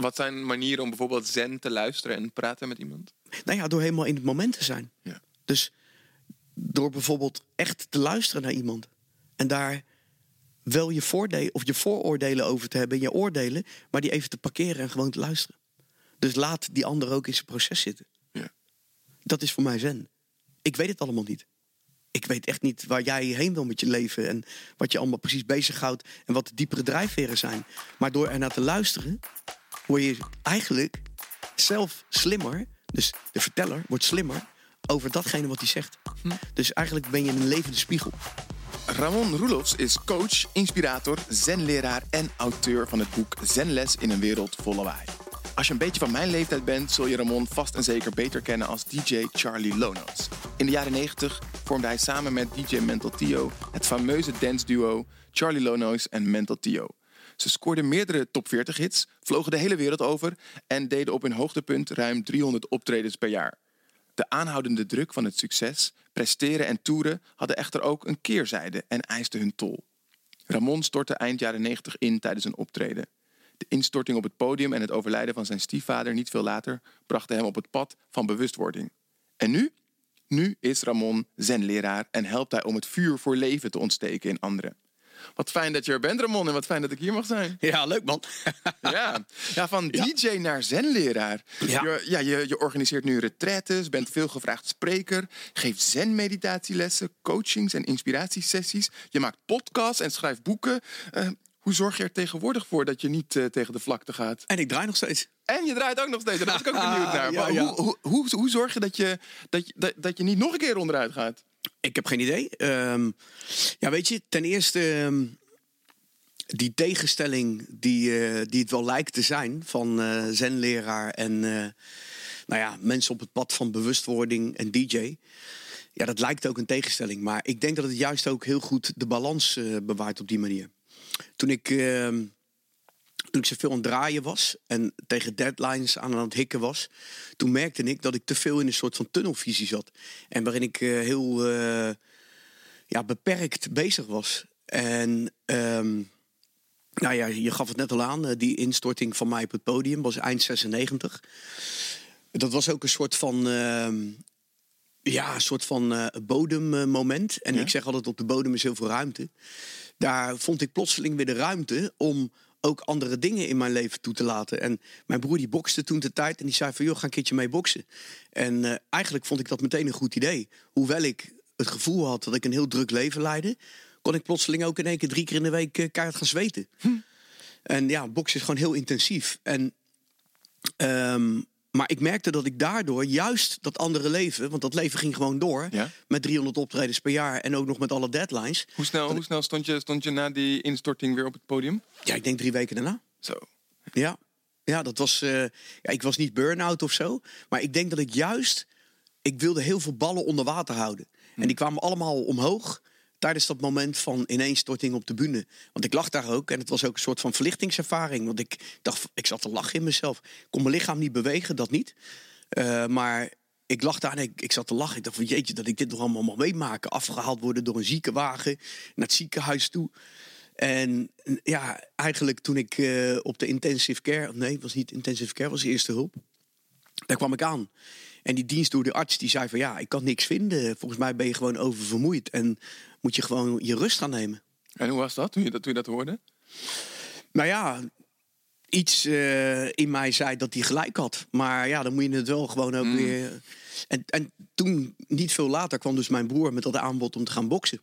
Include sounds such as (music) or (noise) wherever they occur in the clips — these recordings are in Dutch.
Wat zijn manieren om bijvoorbeeld zen te luisteren en praten met iemand? Nou ja, door helemaal in het moment te zijn. Ja. Dus door bijvoorbeeld echt te luisteren naar iemand. En daar wel je voordelen of je vooroordelen over te hebben, je oordelen, maar die even te parkeren en gewoon te luisteren. Dus laat die ander ook in zijn proces zitten. Ja. Dat is voor mij zen. Ik weet het allemaal niet. Ik weet echt niet waar jij heen wil met je leven en wat je allemaal precies bezighoudt en wat de diepere drijfveren zijn. Maar door ernaar te luisteren, word je eigenlijk zelf slimmer. Dus de verteller wordt slimmer over datgene wat hij zegt. Dus eigenlijk ben je een levende spiegel. Ramon Roelofs is coach, inspirator, zenleraar en auteur van het boek Zenles in een wereld vol lawaai. Als je een beetje van mijn leeftijd bent, zul je Ramon vast en zeker beter kennen als DJ Charlie Lonos. In de jaren 90 vormde hij samen met DJ Mental Tio het fameuze dance duo Charlie Lonos en Mental Tio. Ze scoorden meerdere top 40 hits, vlogen de hele wereld over en deden op hun hoogtepunt ruim 300 optredens per jaar. De aanhoudende druk van het succes, presteren en toeren hadden echter ook een keerzijde en eisten hun tol. Ramon stortte eind jaren 90 in tijdens een optreden. De instorting op het podium en het overlijden van zijn stiefvader niet veel later brachten hem op het pad van bewustwording. En nu? Nu is Ramon zenleraar en helpt hij om het vuur voor leven te ontsteken in anderen. Wat fijn dat je er bent, Ramon, en wat fijn dat ik hier mag zijn. (laughs) Ja, leuk man. (laughs) Ja, ja van DJ naar zenleraar. Ja. Je, ja, je, je organiseert nu retraites, bent veelgevraagd spreker, geeft zenmeditatielessen, coachings en inspiratiesessies. Je maakt podcasts en schrijft boeken. Eh, hoe zorg je er tegenwoordig voor dat je niet eh, tegen de vlakte gaat? En ik draai nog steeds. En je draait ook nog steeds. (laughs) Daar was ik ook benieuwd naar. Ja, Maar ja. Hoe, hoe, hoe, hoe zorg je dat, je dat, je dat, dat je niet nog een keer onderuit gaat? Ik heb geen idee. Ehm, ja, weet je, ten eerste ehm, die tegenstelling die, eh, die het wel lijkt te zijn van eh, zenleraar en eh, nou ja, mensen op het pad van bewustwording en DJ. Ja, dat lijkt ook een tegenstelling. Maar ik denk dat het juist ook heel goed de balans bewaart op die manier. Toen ik, ehm, toen ik zoveel aan het draaien was en tegen deadlines aan het hikken was, toen merkte ik dat ik te veel in een soort van tunnelvisie zat. En waarin ik eh, heel eh, ja, beperkt bezig was. En ehm, nou ja, je gaf het net al aan, eh, die instorting van mij op het podium was eind 96. Dat was ook een soort van. ehm, ja, een soort van bodemmoment. En Ja? ik zeg altijd: op de bodem is heel veel ruimte. Daar vond ik plotseling weer de ruimte om ook andere dingen in mijn leven toe te laten. En mijn broer die bokste toen de tijd en die zei van joh, ga een keertje mee boksen. En eh, eigenlijk vond ik dat meteen een goed idee. Hoewel ik het gevoel had dat ik een heel druk leven leidde, kon ik plotseling ook in één keer drie keer in de week eh, keihard gaan zweten. En ja, boksen is gewoon heel intensief. En Ehm, maar ik merkte dat ik daardoor juist dat andere leven, want dat leven ging gewoon door, Ja. met 300 optredens per jaar en ook nog met alle deadlines. Hoe snel, hoe snel stond, je, stond je na die instorting weer op het podium? Ja, ik denk drie weken daarna. Zo. Ja, ja dat was. eh, ja, ik was niet burn-out of zo, maar ik denk dat ik juist. Ik wilde heel veel ballen onder water houden. En die kwamen allemaal omhoog tijdens dat moment van ineenstorting op de bühne. Want ik lag daar ook en het was ook een soort van verlichtingservaring. Want ik dacht, ik zat te lachen in mezelf. Ik kon mijn lichaam niet bewegen, dat niet. Eh, maar ik lag daar en ik, ik zat te lachen. Ik dacht van jeetje, dat ik dit nog allemaal mag meemaken. Afgehaald worden door een ziekenwagen naar het ziekenhuis toe. En ja, eigenlijk toen ik eh, op de intensive care... Nee, het was niet intensive care, het was eerste hulp. Daar kwam ik aan. En die dienst door de arts die zei van ja, ik kan niks vinden. Volgens mij ben je gewoon oververmoeid. En moet je gewoon je rust gaan nemen. En hoe was dat toen je dat, toen je dat hoorde? Nou ja, iets eh, in mij zei dat hij gelijk had. Maar ja, dan moet je het wel gewoon ook weer... En, en toen, niet veel later, kwam dus mijn broer met dat aanbod om te gaan boksen.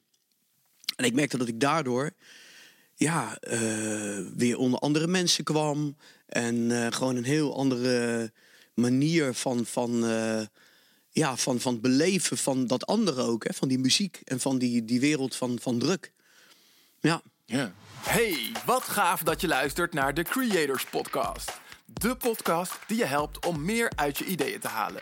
En ik merkte dat ik daardoor ja, eh, weer onder andere mensen kwam. En eh, gewoon een heel andere manier van, van, ja, van, van het beleven van dat andere ook. Hè, van die muziek en van die, die wereld van, van druk. Ja. Ja. Hey, wat gaaf dat je luistert naar de Creators Podcast. De podcast die je helpt om meer uit je ideeën te halen.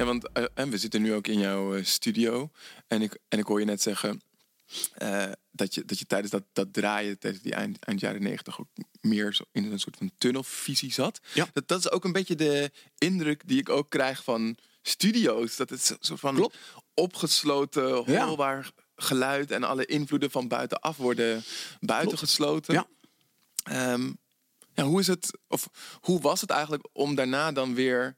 Ja, want uh, we zitten nu ook in jouw uh, studio. En ik, en ik hoor je net zeggen uh, dat, je, dat je tijdens dat, dat draaien, tijdens die eind, eind jaren negentig, ook meer zo in een soort van tunnelvisie zat. Ja. Dat, dat is ook een beetje de indruk die ik ook krijg van studio's. Dat het zo van Klopt. opgesloten, Ja. hoorbaar geluid en alle invloeden van buitenaf worden buitengesloten. Ja. Ehm, ja, hoe is het, of hoe was het eigenlijk om daarna dan weer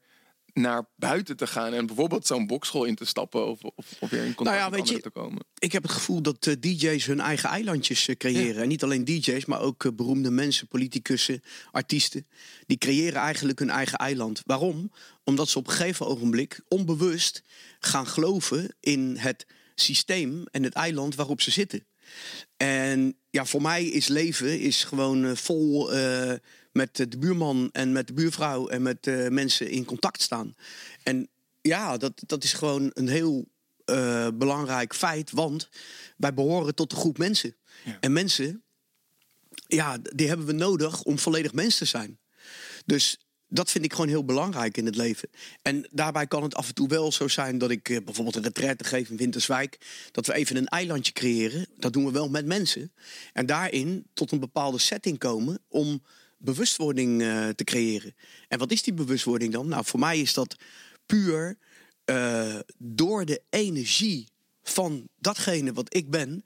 naar buiten te gaan en bijvoorbeeld zo'n bokschool in te stappen of, of, of weer in contact Nou ja, met je, te komen? Ik heb het gevoel dat eh, DJ's hun eigen eilandjes eh, creëren. En niet alleen DJ's, maar ook eh, beroemde mensen, politicussen, artiesten. Die creëren eigenlijk hun eigen eiland. Waarom? Omdat ze op een gegeven ogenblik onbewust gaan geloven in het systeem en het eiland waarop ze zitten. En ja, voor mij is leven is gewoon vol met de buurman en met de buurvrouw en met eh, mensen in contact staan. En ja, dat, dat is gewoon een heel eh, belangrijk feit, want wij behoren tot een groep mensen. Ja. En mensen, ja, die hebben we nodig om volledig mens te zijn. Dus dat vind ik gewoon heel belangrijk in het leven. En daarbij kan het af en toe wel zo zijn dat ik eh, bijvoorbeeld een retraite geef in Winterswijk. Dat we even een eilandje creëren. Dat doen we wel met mensen. En daarin tot een bepaalde setting komen om bewustwording eh, te creëren. En wat is die bewustwording dan? Nou, voor mij is dat puur eh, door de energie van datgene wat ik ben.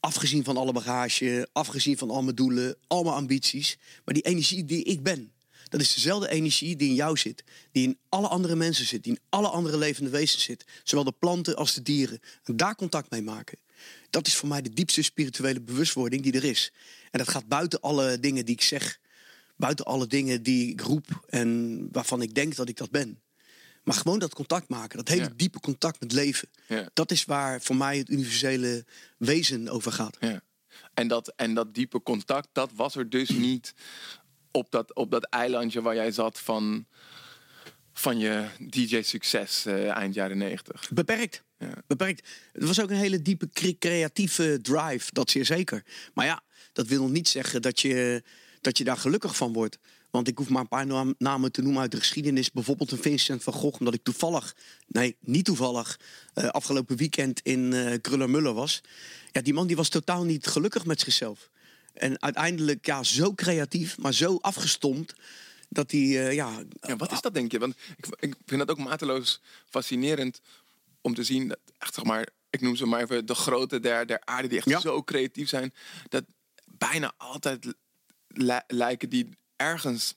Afgezien van alle bagage, afgezien van al mijn doelen, al mijn ambities. Maar die energie die ik ben. Dat is dezelfde energie die in jou zit. Die in alle andere mensen zit. Die in alle andere levende wezens zit. Zowel de planten als de dieren. En daar contact mee maken. Dat is voor mij de diepste spirituele bewustwording die er is. En dat gaat buiten alle dingen die ik zeg. Buiten alle dingen die ik roep. En waarvan ik denk dat ik dat ben. Maar gewoon dat contact maken. Dat hele Ja. diepe contact met leven. Ja. Dat is waar voor mij het universele wezen over gaat. Ja. En, dat, en dat diepe contact, dat was er dus niet op dat, op dat eilandje waar jij zat van, van je DJ-succes eh, eind jaren negentig. Beperkt. Ja. Beperkt. Het was ook een hele diepe cre- creatieve drive, dat zeer zeker. Maar ja, dat wil niet zeggen dat je, dat je daar gelukkig van wordt. Want ik hoef maar een paar naam- namen te noemen uit de geschiedenis. Bijvoorbeeld een Vincent van Gogh, omdat ik toevallig, nee, niet toevallig, eh, afgelopen weekend in eh Krullermuller was. Ja, die man die was totaal niet gelukkig met zichzelf. En uiteindelijk ja, zo creatief, maar zo afgestompt. Dat hij, eh, ja, Ja, wat is dat denk je? Want ik, ik vind dat ook mateloos fascinerend om te zien dat echt zeg maar, ik noem ze maar even de grote der, der aarde die echt Ja. zo creatief zijn, dat bijna altijd li- lijken die ergens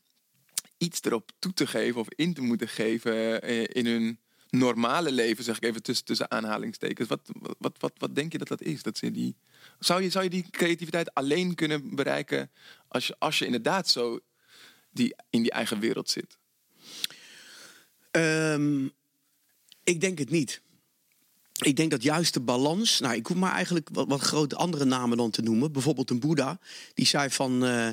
iets erop toe te geven of in te moeten geven eh, in hun normale leven, zeg ik even tussen, tussen aanhalingstekens. Wat, wat, wat, wat denk je dat dat is? Dat ze die, zou, je, zou je die creativiteit alleen kunnen bereiken als je, als je inderdaad zo die, in die eigen wereld zit? Ehm, ik denk het niet. Ik denk dat juist de balans. Nou, ik hoef maar eigenlijk wat, wat grote andere namen dan te noemen. Bijvoorbeeld een Boeddha. Die zei van. eh,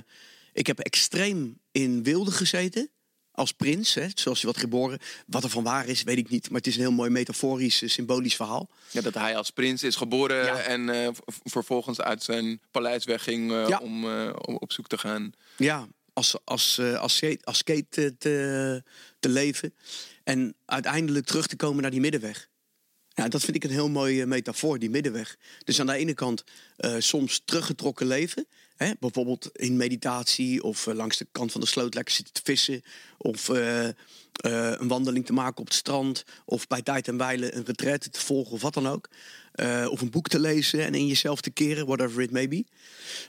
ik heb extreem in wilde gezeten. Als prins, hè, zoals hij wat geboren. Wat er van waar is, weet ik niet. Maar het is een heel mooi metaforisch, eh, symbolisch verhaal. Ja, dat hij als prins is geboren Ja. en eh, vervolgens uit zijn paleis wegging Ja. om, om op zoek te gaan. Ja, als, als, als, skate- als skate te, te, te leven. En uiteindelijk terug te komen naar die middenweg. Ja, dat vind ik een heel mooie metafoor, die middenweg. Dus aan de ene kant eh, soms teruggetrokken leven. Hè, bijvoorbeeld in meditatie of eh, langs de kant van de sloot lekker zitten te vissen. Of eh, eh, een wandeling te maken op het strand. Of bij tijd en wijle een retraite te volgen of wat dan ook. Eh, of een boek te lezen en in jezelf te keren, whatever it may be.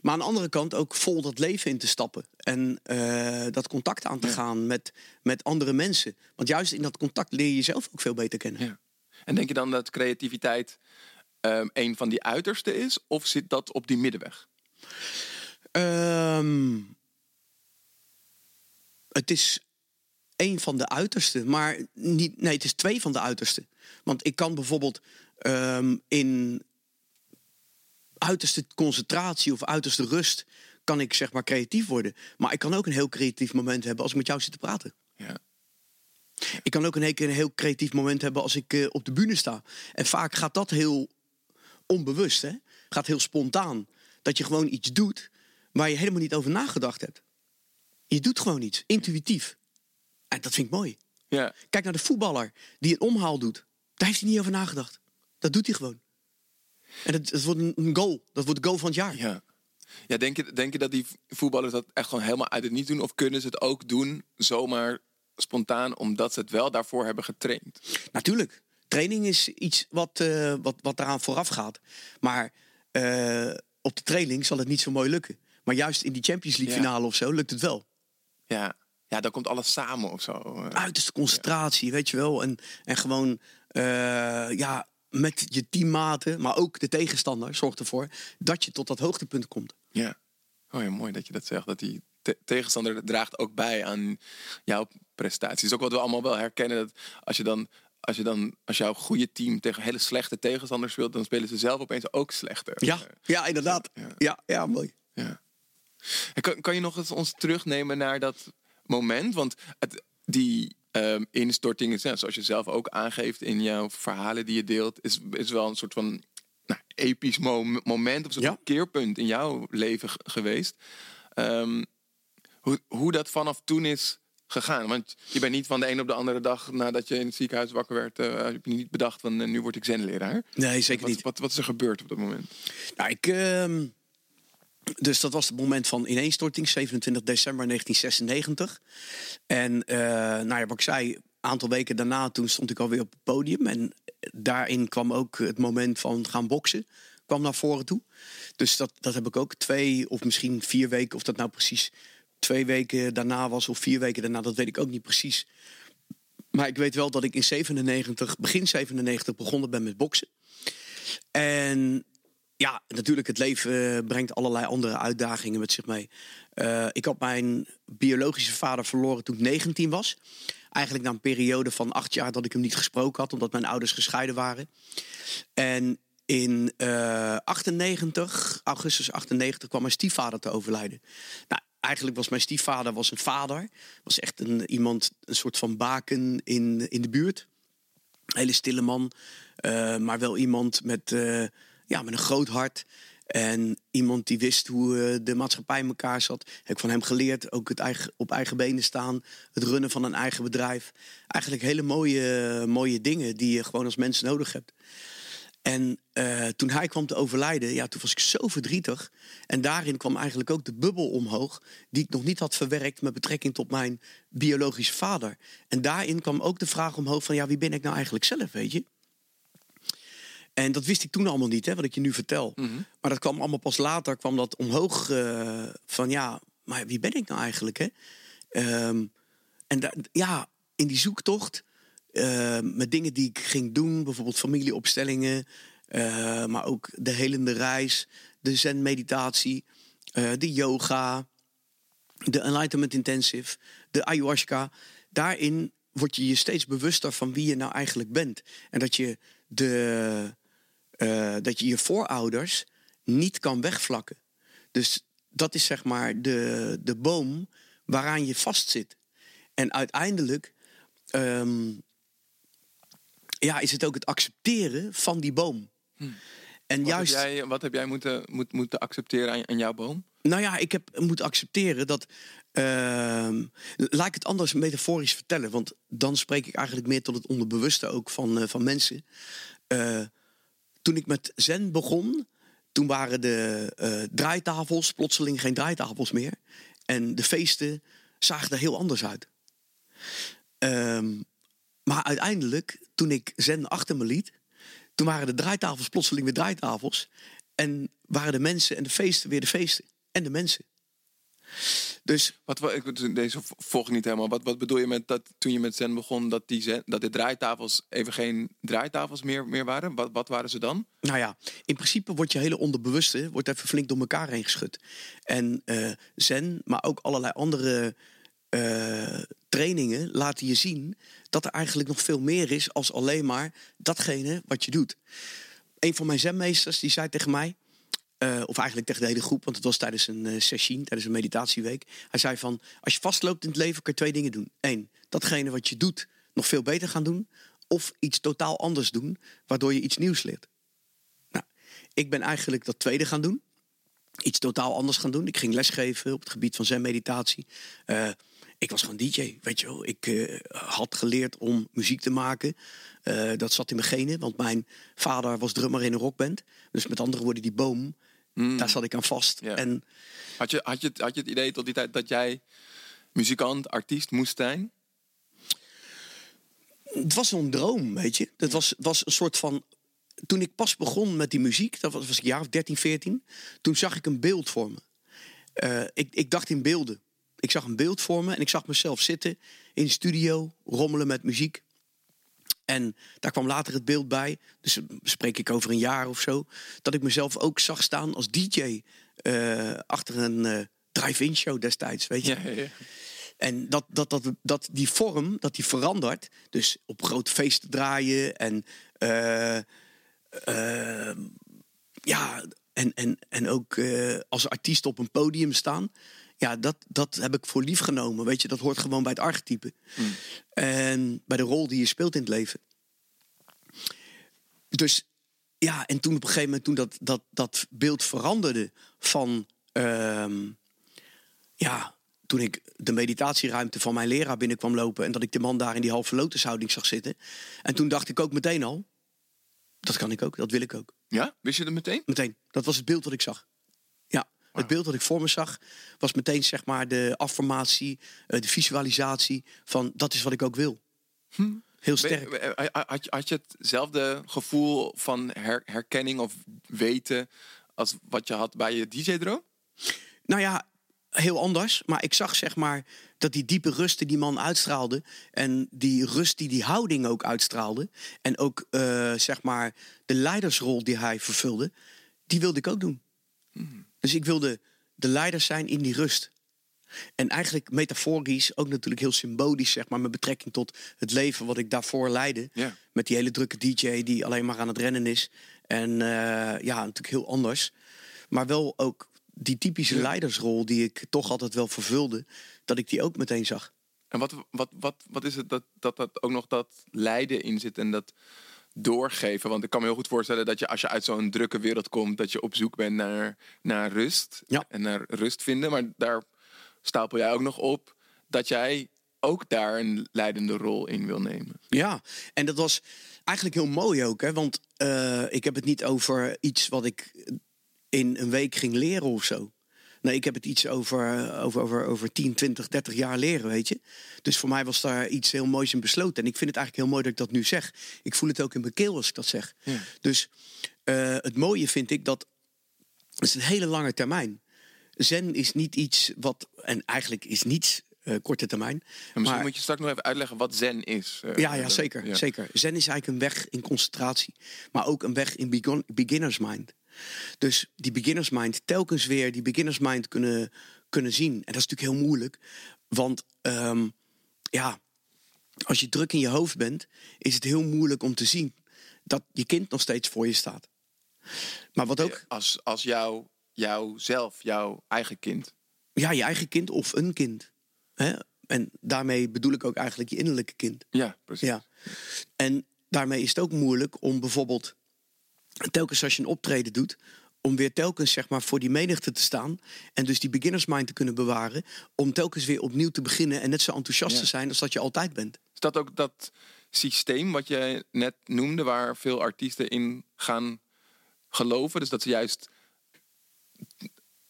Maar aan de andere kant ook vol dat leven in te stappen. En eh, dat contact aan te Ja. gaan met, met andere mensen. Want juist in dat contact leer je jezelf ook veel beter kennen. Ja. En denk je dan dat creativiteit ehm, een van die uitersten is? Of zit dat op die middenweg? Ehm, het is een van de uitersten, maar niet, nee, het is twee van de uitersten. Want ik kan bijvoorbeeld ehm, in uiterste concentratie of uiterste rust kan ik zeg maar creatief worden. Maar ik kan ook een heel creatief moment hebben als ik met jou zit te praten. Ja. Ik kan ook een, een heel creatief moment hebben als ik eh, op de bühne sta. En vaak gaat dat heel onbewust, hè? gaat heel spontaan. Dat je gewoon iets doet waar je helemaal niet over nagedacht hebt. Je doet gewoon iets, intuïtief. En dat vind ik mooi. Ja. Kijk naar de voetballer die een omhaal doet. Daar heeft hij niet over nagedacht. Dat doet hij gewoon. En het, het wordt een een goal. Dat wordt de goal van het jaar. Ja. Ja, denk je, denk je dat die voetballers dat echt gewoon helemaal uit het niet doen? Of kunnen ze het ook doen zomaar spontaan, omdat ze het wel daarvoor hebben getraind? Natuurlijk. Training is iets wat, eh, wat, wat daaraan vooraf gaat. Maar eh, op de training zal het niet zo mooi lukken. Maar juist in die Champions League Ja. finale of zo lukt het wel. Ja, ja dan komt alles samen of zo. Eh, Uiterste concentratie, weet je wel. En, en gewoon ja, met je teammaten, maar ook de tegenstander zorgt ervoor dat je tot dat hoogtepunt komt. Ja. Oh ja, mooi dat je dat zegt. Dat die te- tegenstander draagt ook bij aan jouw prestaties. ook wat we allemaal wel herkennen. Dat als je dan, als je dan, als jouw goede team tegen hele slechte tegenstanders speelt, dan spelen ze zelf opeens ook slechter. Ja, ja inderdaad. Ja. Ja, ja, mooi. Ja. Kan, kan je nog eens ons terugnemen naar dat moment? Want het, die ehm instorting, zoals je zelf ook aangeeft in jouw verhalen die je deelt, is, is wel een soort van nou, episch mo- moment of soort Ja. keerpunt in jouw leven geweest. Ehm, hoe, hoe dat vanaf toen is gegaan. Want je bent niet van de een op de andere dag nadat je in het ziekenhuis wakker werd, eh, heb je niet bedacht van eh, nu word ik zenleraar. Nee, zeker Wat, niet. wat, wat is er gebeurd op dat moment? Nou, ik, ehm, dus dat was het moment van ineenstorting, 27 december 1996. En eh, nou ja, wat ik zei, een aantal weken daarna toen stond ik alweer op het podium. En daarin kwam ook het moment van gaan boksen, kwam naar voren toe. Dus dat, dat heb ik ook twee of misschien vier weken, of dat nou precies twee weken daarna was of vier weken daarna, dat weet ik ook niet precies. Maar ik weet wel dat ik in 97, begin 97 begonnen ben met boksen. En ja, natuurlijk, het leven eh, brengt allerlei andere uitdagingen met zich mee. Eh, ik had mijn biologische vader verloren toen ik 19 was. Eigenlijk na een periode van acht jaar dat ik hem niet gesproken had, omdat mijn ouders gescheiden waren. En in eh 98, augustus 98, kwam mijn stiefvader te overlijden. Nou, eigenlijk was mijn stiefvader was een vader. Was echt een, iemand, een soort van baken in, in de buurt. Hele stille man, eh, maar wel iemand met, eh, ja, met een groot hart. En iemand die wist hoe eh, de maatschappij in elkaar zat. Heb ik van hem geleerd. Ook het eigen, op eigen benen staan. Het runnen van een eigen bedrijf. Eigenlijk hele mooie, mooie dingen die je gewoon als mens nodig hebt. En eh, toen hij kwam te overlijden, ja, toen was ik zo verdrietig. En daarin kwam eigenlijk ook de bubbel omhoog, die ik nog niet had verwerkt met betrekking tot mijn biologische vader. En daarin kwam ook de vraag omhoog van, ja, wie ben ik nou eigenlijk zelf, weet je? En dat wist ik toen allemaal niet, hè, wat ik je nu vertel. Maar dat kwam allemaal pas later, kwam dat omhoog eh, van, ja, maar wie ben ik nou eigenlijk, hè? Ehm, en ja, in die zoektocht, eh, met dingen die ik ging doen, bijvoorbeeld familieopstellingen, eh, maar ook de helende reis, de zen-meditatie, eh, de yoga, de Enlightenment Intensive, de ayahuasca. Daarin word je je steeds bewuster van wie je nou eigenlijk bent. En dat je, de, eh, dat je je voorouders niet kan wegvlakken. Dus dat is zeg maar de, de boom waaraan je vastzit. En uiteindelijk ehm, ja, is het ook het accepteren van die boom. En Wat, juist. heb jij, wat heb jij moeten, moet, moeten accepteren aan, aan jouw boom? Nou ja, ik heb moeten accepteren dat. ehm, laat ik het anders metaforisch vertellen, want dan spreek ik eigenlijk meer tot het onderbewuste ook van, eh, van mensen. Eh, toen ik met Zen begon, toen waren de eh, draaitafels plotseling geen draaitafels meer. En de feesten zagen er heel anders uit. Ehm, maar uiteindelijk, toen ik Zen achter me liet, toen waren de draaitafels plotseling weer draaitafels. En waren de mensen en de feesten weer de feesten. En de mensen. Dus Wat, wa- ik, deze volg ik niet helemaal. Wat, wat bedoel je met dat toen je met Zen begon, dat, die zen, dat de draaitafels even geen draaitafels meer, meer waren? Wat, wat waren ze dan? Nou ja, in principe wordt je hele onderbewuste wordt even flink door elkaar heen geschud. En eh, zen, maar ook allerlei andere eh, trainingen laten je zien dat er eigenlijk nog veel meer is als alleen maar datgene wat je doet. Een van mijn zenmeesters die zei tegen mij, eh, of eigenlijk tegen de hele groep, want het was tijdens een eh, sessie, tijdens een meditatieweek. Hij zei van, als je vastloopt in het leven kun je twee dingen doen. Eén, datgene wat je doet nog veel beter gaan doen. Of iets totaal anders doen, waardoor je iets nieuws leert. Nou, ik ben eigenlijk dat tweede gaan doen. Iets totaal anders gaan doen. Ik ging lesgeven op het gebied van zen-meditatie. Ik was gewoon DJ, weet je wel. Ik eh, had geleerd om muziek te maken. Eh, dat zat in mijn genen, want mijn vader was drummer in een rockband. Dus met andere woorden, die boom, daar zat ik aan vast. Ja. En Had je, had, je, had je het idee tot die tijd dat jij muzikant, artiest moest zijn? het was een droom, weet je. Het was, was een soort van... Toen ik pas begon met die muziek, dat was, was ik jaar of 13, 14... toen zag ik een beeld voor me. Eh, ik, ik dacht in beelden. Ik zag een beeld voor me en ik zag mezelf zitten in de studio... rommelen met muziek. En daar kwam later het beeld bij, dus spreek ik over een jaar of zo... dat ik mezelf ook zag staan als DJ eh, achter een eh, drive-in show destijds, weet je. ja. En dat, dat, dat, dat die vorm, dat die verandert. Dus op grote feesten draaien en eh, eh, ja, en, en, en ook als artiest op een podium staan. Ja, dat, dat heb ik voor lief genomen. Weet je, dat hoort gewoon bij het archetype. En bij de rol die je speelt in het leven. Dus ja, en toen op een gegeven moment, toen dat, dat, dat beeld veranderde van. ehm, ja, toen ik de meditatieruimte van mijn leraar binnenkwam lopen en dat ik de man daar in die halve lotushouding zag zitten. En toen dacht ik ook meteen al, dat kan ik ook, dat wil ik ook. Ja? Wist je dat meteen? Meteen. Dat was het beeld dat ik zag. Het beeld dat ik voor me zag was meteen zeg maar de affirmatie, eh, de visualisatie van dat is wat ik ook wil. Heel sterk. We- we- Had je, had je hetzelfde gevoel van her- herkenning of weten als wat je had bij je DJ-droom? Nou ja, heel anders. Maar ik zag zeg maar dat die diepe rust die die man uitstraalde. En die rust die die houding ook uitstraalde. En ook eh, zeg maar de leidersrol die hij vervulde. Die wilde ik ook doen. Dus ik wilde de leider zijn in die rust. En eigenlijk metaforisch, ook natuurlijk heel symbolisch, zeg maar, met betrekking tot het leven wat ik daarvoor leidde. Ja. Met die hele drukke DJ die alleen maar aan het rennen is. En eh, ja, natuurlijk heel anders. Maar wel ook die typische leidersrol die ik toch altijd wel vervulde, dat ik die ook meteen zag. En wat, wat, wat, wat is het dat, dat dat ook nog dat lijden in zit en dat doorgeven? Want ik kan me heel goed voorstellen dat je als je uit zo'n drukke wereld komt, dat je op zoek bent naar, naar rust Ja. en naar rust vinden. Maar daar stapel jij ook nog op dat jij ook daar een leidende rol in wil nemen. Ja, en dat was eigenlijk heel mooi ook, hè? want eh, ik heb het niet over iets wat ik in een week ging leren of zo. Nee, ik heb het iets over, over, over, over 10, 20, 30 jaar leren, weet je. Dus voor mij was daar iets heel moois in besloten. En ik vind het eigenlijk heel mooi dat ik dat nu zeg. Ik voel het ook in mijn keel als ik dat zeg. Ja. Dus eh, het mooie vind ik dat het is een hele lange termijn. Zen is niet iets wat, en eigenlijk is niets eh, korte termijn. En misschien maar- moet je straks nog even uitleggen wat zen is. Eh, ja, ja, eh, zeker, ja. zeker. Zen is eigenlijk een weg in concentratie, maar ook een weg in beginners mind. Dus die beginners mind, telkens weer die beginners mind kunnen, kunnen zien. En dat is natuurlijk heel moeilijk, want ehm, ja, als je druk in je hoofd bent, is het heel moeilijk om te zien dat je kind nog steeds voor je staat. Maar wat ook, Als, als jou, jou zelf, jouw eigen kind. ja, je eigen kind of een kind. Hè? En daarmee bedoel ik ook eigenlijk je innerlijke kind. Ja, precies. Ja. En daarmee is het ook moeilijk om bijvoorbeeld telkens als je een optreden doet, om weer telkens zeg maar voor die menigte te staan en dus die beginners mind te kunnen bewaren, om telkens weer opnieuw te beginnen en net zo enthousiast Ja. te zijn als dat je altijd bent. Is dat ook dat systeem wat je net noemde, waar veel artiesten in gaan geloven? Dus dat ze juist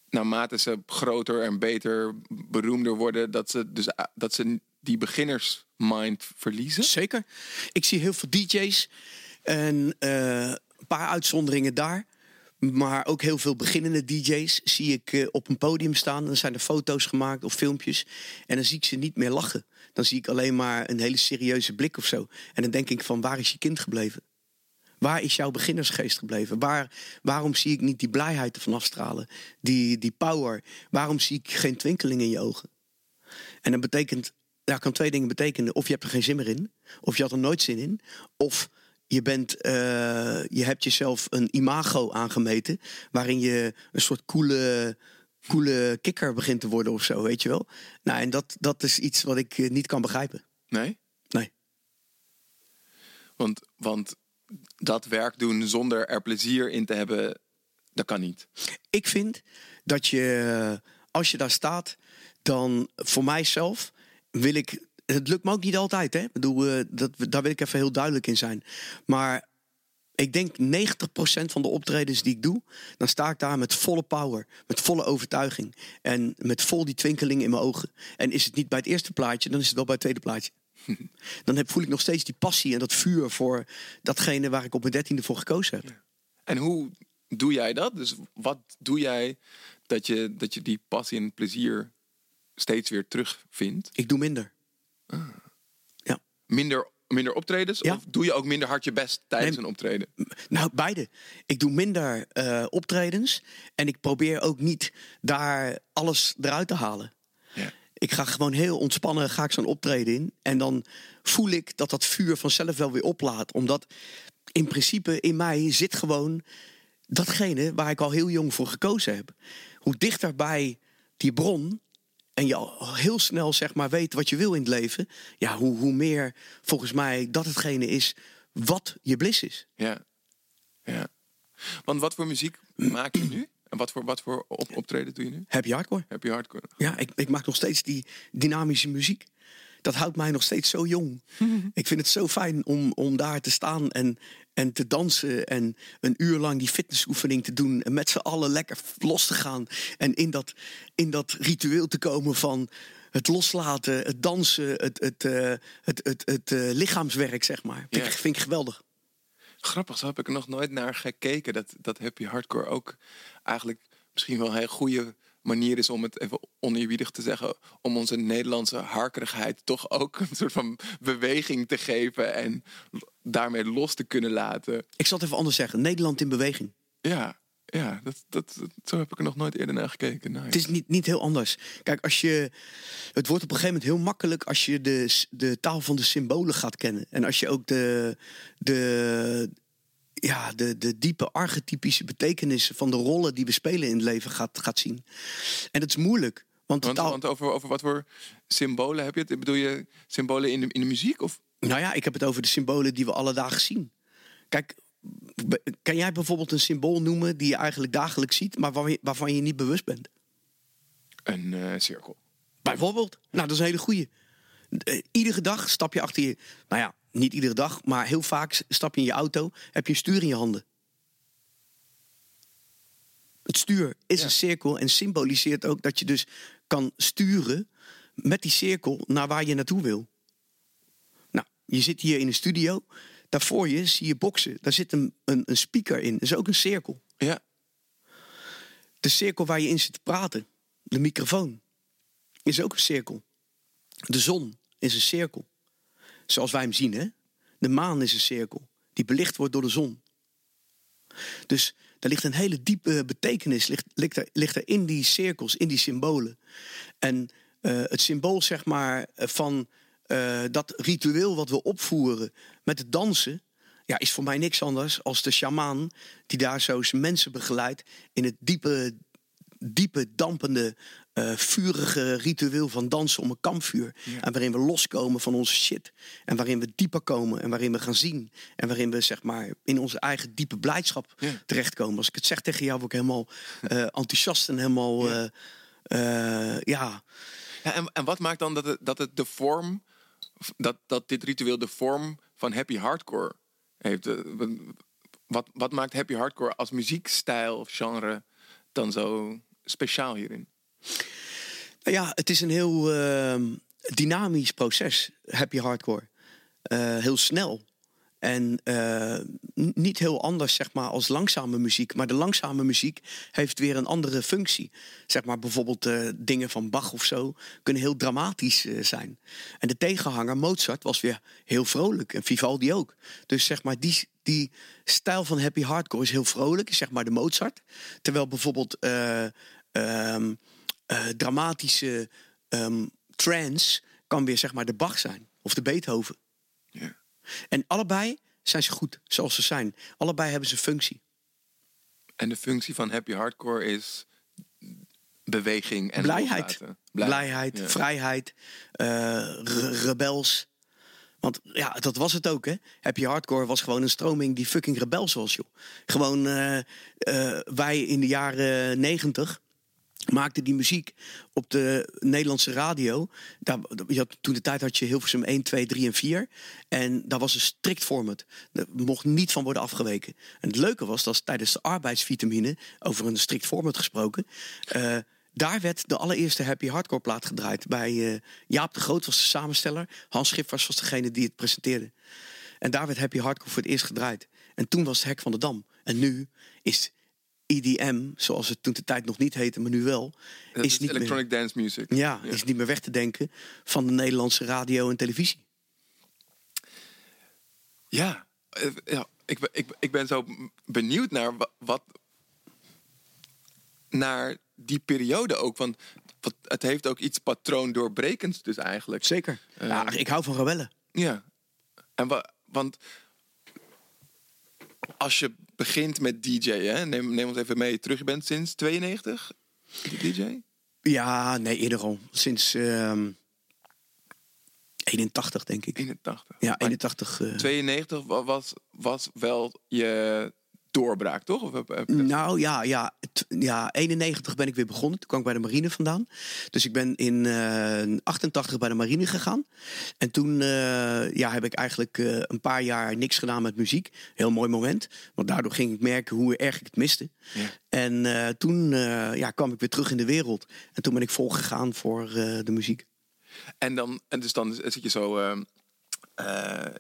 naarmate ze groter en beter, beroemder worden, dat ze, dus, dat ze die beginnersmind verliezen? Zeker. Ik zie heel veel DJ's en eh, paar uitzonderingen daar. Maar ook heel veel beginnende DJ's zie ik eh, op een podium staan. Dan zijn er foto's gemaakt of filmpjes. En dan zie ik ze niet meer lachen. Dan zie ik alleen maar een hele serieuze blik of zo. En dan denk ik van waar is je kind gebleven? Waar is jouw beginnersgeest gebleven? Waar, waarom zie ik niet die blijheid ervan afstralen? Die, die power? Waarom zie ik geen twinkeling in je ogen? En dat betekent, dat kan twee dingen betekenen. Of je hebt er geen zin meer in, of je had er nooit zin in. Of je, bent, eh, je hebt jezelf een imago aangemeten, waarin je een soort coole, coole kikker begint te worden of zo, weet je wel. Nou, en dat, dat is iets wat ik eh, niet kan begrijpen. Nee? Nee. Want, want dat werk doen zonder er plezier in te hebben, dat kan niet. Ik vind dat je, als je daar staat, dan voor mijzelf wil ik. Het lukt me ook niet altijd, hè? Ik bedoel, eh, dat, daar wil ik even heel duidelijk in zijn. Maar ik denk 90% van de optredens die ik doe, dan sta ik daar met volle power, met volle overtuiging en met vol die twinkeling in mijn ogen. En is het niet bij het eerste plaatje, dan is het wel bij het tweede plaatje. (laughs) dan heb, voel ik nog steeds die passie en dat vuur voor datgene waar ik op mijn dertiende voor gekozen heb. En hoe doe jij dat? Dus wat doe jij dat je, dat je die passie en plezier steeds weer terugvindt? Ik doe minder. Ja. Minder, minder optredens? Ja. Of doe je ook minder hard je best tijdens Nee. een optreden? Nou, beide. Ik doe minder eh, optredens en ik probeer ook niet daar alles eruit te halen. Ja. Ik ga gewoon heel ontspannen, ga ik zo'n optreden in. En dan voel ik dat dat vuur vanzelf wel weer oplaat. Omdat in principe in mij zit gewoon datgene waar ik al heel jong voor gekozen heb. Hoe dichter bij die bron en je al heel snel zeg maar weet wat je wil in het leven. Ja, hoe, hoe meer volgens mij dat hetgene is wat je bliss is. Ja. ja. Want wat voor muziek (clears throat) maak je nu? En wat voor, wat voor op, optreden doe je nu? Happy hardcore. Heb je hardcore? Ja, ik, ik maak nog steeds die dynamische muziek. Dat houdt mij nog steeds zo jong. ik vind het zo fijn om, om daar te staan en, en te dansen. En een uur lang die fitnessoefening te doen. En met z'n allen lekker los te gaan. En in dat, in dat ritueel te komen van het loslaten, het dansen, het, het, eh, het, het, het, eh, lichaamswerk, zeg maar. Vind, ik, vind ik geweldig. Grappig, zo heb ik er nog nooit naar gekeken. Dat, dat happy hardcore ook eigenlijk misschien wel een hele goede manier is om het even oneerbiedig te zeggen. Om onze Nederlandse harkerigheid toch ook een soort van beweging te geven. En daarmee los te kunnen laten. Ik zal het even anders zeggen. Nederland in beweging. Ja, ja dat, dat, dat- zo heb ik er nog nooit eerder naar gekeken. Nice. Het is niet, niet heel anders. Kijk, als je. Het wordt op een gegeven moment heel makkelijk als je de, de taal van de symbolen gaat kennen. En als je ook de. de ja, de, de diepe archetypische betekenissen van de rollen die we spelen in het leven gaat, gaat zien. En dat is moeilijk. Want Want, taal, want over, over wat voor symbolen heb je het? Bedoel je symbolen in de, in de muziek? Of? Nou ja, ik heb het over de symbolen die we alledaag zien. Kijk, kan jij bijvoorbeeld een symbool noemen die je eigenlijk dagelijks ziet, maar waarvan je, waarvan je niet bewust bent? Een eh, cirkel. Bijvoorbeeld. Nou, dat is een hele goeie. Eh, iedere dag stap je achter je... Nou ja, niet iedere dag, maar heel vaak stap je in je auto... heb je een stuur in je handen. Het stuur is Ja. een cirkel en symboliseert ook dat je dus kan sturen... met die cirkel naar waar je naartoe wil. Nou, je zit hier in een studio. Daar voor je zie je boksen. Daar zit een, een, een speaker in. Dat is ook een cirkel. Ja, De cirkel waar je in zit te praten. De microfoon. Is ook een cirkel. De zon is een cirkel. Zoals wij hem zien, hè? De maan is een cirkel. Die belicht wordt door de zon. Dus daar ligt een hele diepe betekenis ligt, ligt, er, in die cirkels, in die symbolen. En eh, het symbool, zeg maar, eh, van eh, dat ritueel wat we opvoeren met het dansen, ja, is voor mij niks anders als de sjamaan die daar zo mensen begeleidt in het diepe, diepe, dampende, eh, vurige ritueel van dansen om een kampvuur. En waarin we loskomen van onze shit. En waarin we dieper komen en waarin we gaan zien. En waarin we zeg maar in onze eigen diepe blijdschap Ja. terechtkomen. Als ik het zeg tegen jou, word ik helemaal eh, (laughs) enthousiast en helemaal. eh, ja, Ja, en, en wat maakt dan dat het, dat het de vorm, dat, dat dit ritueel de vorm van happy hardcore heeft? Wat, wat maakt happy hardcore als muziekstijl of genre dan zo speciaal hierin? Nou ja, het is een heel ehm, dynamisch proces, happy hardcore. Eh, heel snel. En eh, niet heel anders, zeg maar, als langzame muziek. Maar de langzame muziek heeft weer een andere functie. Zeg maar bijvoorbeeld eh, dingen van Bach of zo kunnen heel dramatisch zijn. En de tegenhanger, Mozart, was weer heel vrolijk. En Vivaldi ook. Dus zeg maar, die, die stijl van happy hardcore is heel vrolijk, zeg maar de Mozart. Terwijl bijvoorbeeld eh, ehm, eh, dramatische ehm, trance kan weer zeg maar de Bach zijn. Of de Beethoven. Ja. En allebei zijn ze goed, zoals ze zijn. Allebei hebben ze functie. En de functie van happy hardcore is beweging en Blijheid. loslaten. Blijheid, ja. vrijheid, eh, re- rebels. Want ja, dat was het ook, hè. Happy Hardcore was gewoon een stroming die fucking rebels was, joh. Gewoon, eh, wij in de jaren negentig maakte die muziek op de Nederlandse radio. Daar, je toen de tijd had je Hilversum 1, 2, 3 en 4. En daar was een strikt format. Er mocht niet van worden afgeweken. En het leuke was dat tijdens de arbeidsvitamine, over een strikt format gesproken... Uh, daar werd de allereerste Happy Hardcore plaat gedraaid. Bij uh, Jaap de Groot was de samensteller. Hans Schiffers was degene die het presenteerde. En daar werd Happy Hardcore voor het eerst gedraaid. En toen was het Hek van de Dam. En nu is EDM, zoals het toen de tijd nog niet heette, maar nu wel, is, is, niet electronic dance music. Ja, is niet meer weg te denken van de Nederlandse radio en televisie. Ja, eh, ja ik, ik, ik ben zo benieuwd naar wat, naar die periode ook, want het heeft ook iets patroon doorbrekends dus eigenlijk. Zeker. ja, eh, ik hou van rebellen. Ja. En wat, want als je begint met DJ, hè? Neem, neem ons even mee terug. Je bent sinds 92 DJ? Ja, nee, eerder al. Sinds uh, ehm, 81, denk ik. 81. Ja, 81. Uh... 92 was, was wel je doorbraak, toch? Of nou ja, ja, ja, 91 ben ik weer begonnen. Toen kwam ik bij de marine vandaan. Dus ik ben in uh, eh, 88 bij de marine gegaan. En toen uh, ja, heb ik eigenlijk uh, een paar jaar niks gedaan met muziek. Heel mooi moment. Want daardoor ging ik merken hoe erg ik het miste. Ja. En toen ja, kwam ik weer terug in de wereld. En toen ben ik volgegaan voor de muziek. En dan, en dus dan zit je zo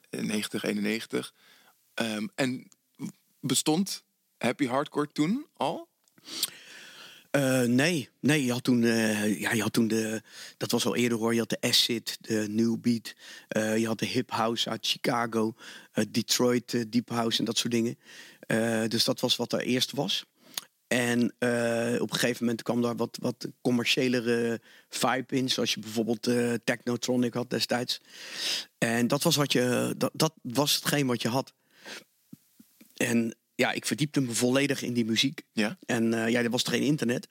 in 90, 91. Um, en bestond Happy Hardcore toen al? Uh, nee, nee, je had toen, uh, ja, je had toen de, dat was al eerder hoor, je had de acid, de new beat, uh, je had de hip house uit Chicago, Detroit deep house en dat soort dingen. dus dat was wat er eerst was. En op een gegeven moment kwam daar wat, wat commerciëlere vibe in, zoals je bijvoorbeeld Technotronic had destijds. En dat was wat je, dat, dat was hetgeen wat je had. En ja, ik verdiepte me volledig in die muziek. Ja. En uh, ja, er was geen internet.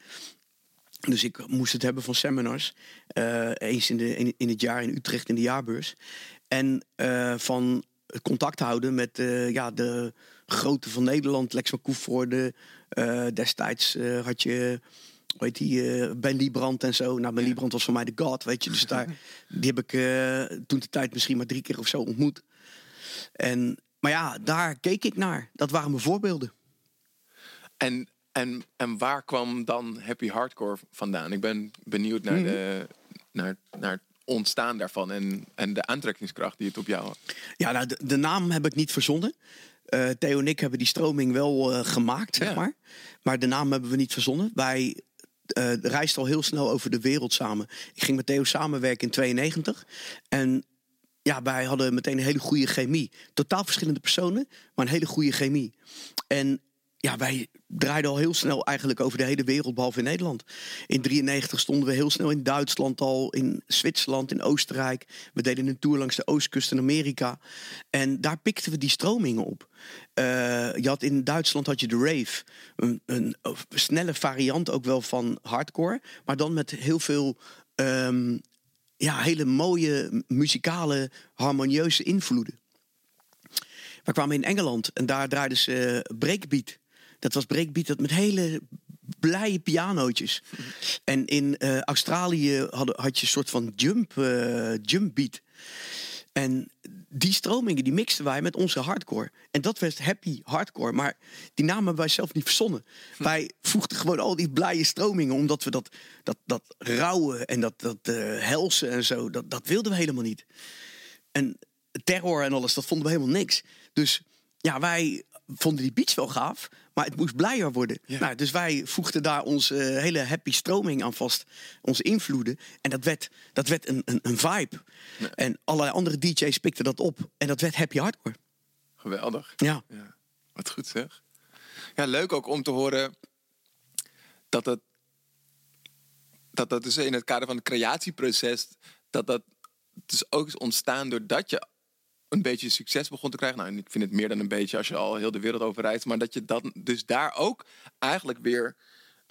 Dus ik moest het hebben van seminars. Uh, eens in, de, in, in, het jaar in Utrecht in de jaarbeurs. En uh, van contact houden met ja, de grote van Nederland. Lex van Koevoorde. destijds had je... Heet die? Ben Liebrand en zo. Nou, Ben Liebrand was voor mij de god, weet je. Dus (laughs) daar, die heb ik toen de tijd misschien maar drie keer of zo ontmoet. En maar ja, daar keek ik naar. Dat waren mijn voorbeelden. En, en, en waar kwam dan Happy Hardcore vandaan? Ik ben benieuwd naar, mhm. de, naar, naar het ontstaan daarvan en, en de aantrekkingskracht die het op jou had. Ja, nou, de, de naam heb ik niet verzonnen. Uh, Theo en ik hebben die stroming wel uh, gemaakt, zeg maar. Maar de naam hebben we niet verzonnen. Wij uh, reisden al heel snel over de wereld samen. Ik ging met Theo samenwerken in 92. En ja, wij hadden meteen een hele goede chemie. Totaal verschillende personen, maar een hele goede chemie. En ja, wij draaiden al heel snel eigenlijk over de hele wereld, behalve in Nederland. In 93 stonden we heel snel in Duitsland al, in Zwitserland, in Oostenrijk. We deden een tour langs de oostkust in Amerika. En daar pikten we die stromingen op. Uh, je had in Duitsland had je de rave. Een, een, snelle variant ook wel van hardcore. Maar dan met heel veel um, ja, hele mooie muzikale, harmonieuze invloeden. We kwamen in Engeland en daar draaiden ze uh, breakbeat. Dat was breakbeat dat met hele blije pianootjes. En in uh, Australië had, had je een soort van jump, uh, jump beat. En die stromingen die mixten wij met onze hardcore. En dat werd happy hardcore. Maar die namen hebben wij zelf niet verzonnen. Hm. Wij voegden gewoon al die blije stromingen. Omdat we dat, dat, dat rauwe en dat, dat uh, helsen en zo, dat, dat wilden we helemaal niet. En terror en alles, dat vonden we helemaal niks. Dus ja, wij vonden die beats wel gaaf. Maar het moest blijer worden. Nou, dus wij voegden daar onze hele happy stroming aan vast. Onze invloeden. En dat werd, dat werd een, een, een vibe. En allerlei andere DJ's pikten dat op. En dat werd happy hardcore. Geweldig. Ja. ja. Wat goed zeg. Ja, leuk ook om te horen dat het dat dat dus in het kader van het creatieproces dat dat dus ook is ontstaan doordat je een beetje succes begon te krijgen. Nou, ik vind het meer dan een beetje als je al heel de wereld over reist. Maar dat je dan dus daar ook eigenlijk weer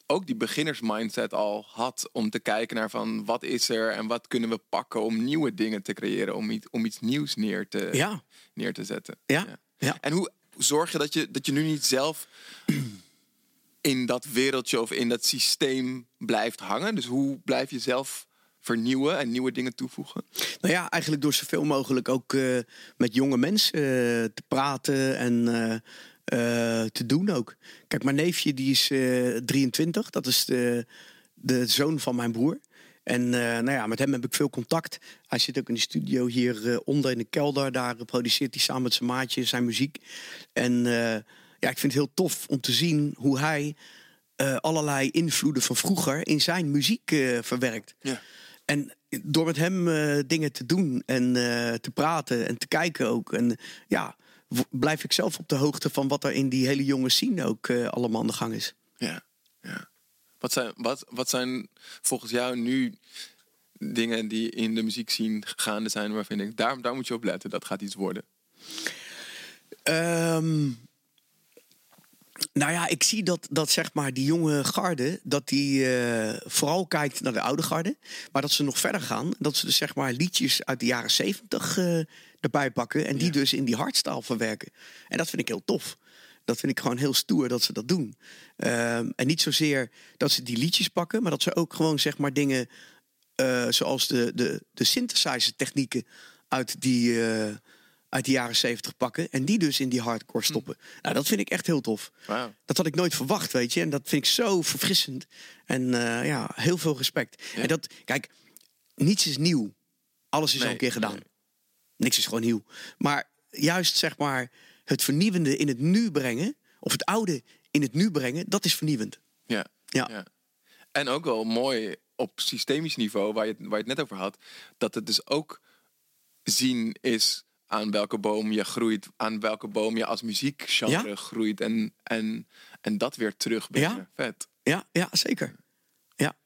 ook die beginnersmindset al had om te kijken naar van wat is er en wat kunnen we pakken om nieuwe dingen te creëren, om iets, om iets nieuws neer te, ja. neer te zetten. Ja. ja. En hoe zorg je dat je dat je nu niet zelf in dat wereldje of in dat systeem blijft hangen? Dus hoe blijf je zelf vernieuwen en nieuwe dingen toevoegen? Nou ja, eigenlijk door zoveel mogelijk ook uh, met jonge mensen uh, te praten en uh, te doen ook. Kijk, mijn neefje die is 23, dat is de, de zoon van mijn broer. En nou ja, met hem heb ik veel contact. Hij zit ook in de studio hier onder in de kelder. Daar produceert hij samen met zijn maatje zijn muziek. En ja, ik vind het heel tof om te zien hoe hij allerlei invloeden van vroeger in zijn muziek verwerkt. Ja. En door met hem uh, dingen te doen en uh, te praten en te kijken ook. En ja, blijf ik zelf op de hoogte van wat er in die hele jonge scene ook uh, allemaal aan de gang is. Ja, ja. Wat zijn, wat, wat zijn volgens jou nu dingen die in de muziek zien gaande zijn waarvan denkt, daar, daar moet je op letten, dat gaat iets worden? Um, nou ja, ik zie dat, dat zeg maar die jonge garde, dat die uh, vooral kijkt naar de oude garde. Maar dat ze nog verder gaan. Dat ze dus zeg maar liedjes uit de jaren zeventig uh, erbij pakken. En die dus in die hardstyle verwerken. En dat vind ik heel tof. Dat vind ik gewoon heel stoer dat ze dat doen. Um, en niet zozeer dat ze die liedjes pakken, maar dat ze ook gewoon zeg maar dingen uh, zoals de, de, de synthesizer technieken uit die uit de jaren 70 pakken. En die dus in die hardcore hm. stoppen. Nou, dat vind ik echt heel tof. Wow. Dat had ik nooit verwacht, weet je. En dat vind ik zo verfrissend. En uh, ja, heel veel respect. En dat, kijk, niets is nieuw. Alles is al een keer gedaan. Niks is gewoon nieuw. Maar juist zeg maar het vernieuwende in het nu brengen. Of het oude in het nu brengen. Dat is vernieuwend. Ja. ja. ja. En ook wel mooi op systemisch niveau, waar je, waar je het net over had. Dat het dus ook zien is aan welke boom je groeit, aan welke boom je als muziekgenre groeit en, en, en dat weer terugbrengen. Ja. Vet. Ja, ja, zeker. Ja.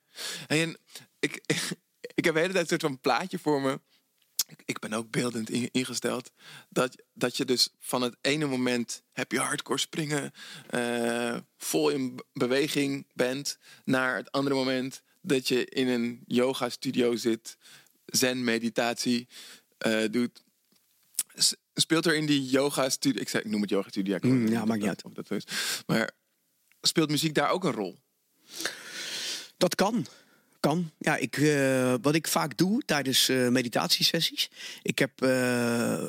En ik, (laughs) ik heb de hele tijd een soort van plaatje voor me. Ik ben ook beeldend ingesteld. Dat, dat je dus van het ene moment heb je hardcore springen, uh, vol in beweging bent, naar het andere moment dat je in een yoga studio zit, zen meditatie uh, doet speelt er in die yoga studio, ik, ik noem het yoga studio, mm, ja, maakt niet uit. Of dat is. Maar speelt muziek daar ook een rol? Dat kan. Kan. Ja, ik, uh, wat ik vaak doe tijdens uh, meditatiesessies. Ik heb uh,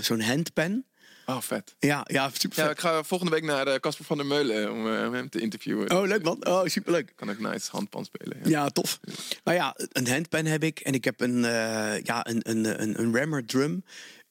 zo'n handpen. Oh, vet. Ja, ja, super vet. Ja, ik ga volgende week naar Casper van der Meulen om hem te interviewen. Oh, leuk man. Oh, superleuk. Kan ook nice handpan spelen. Ja, ja tof. Nou ja, een handpen heb ik. En ik heb een, ja, een, een, een, een rammer drum.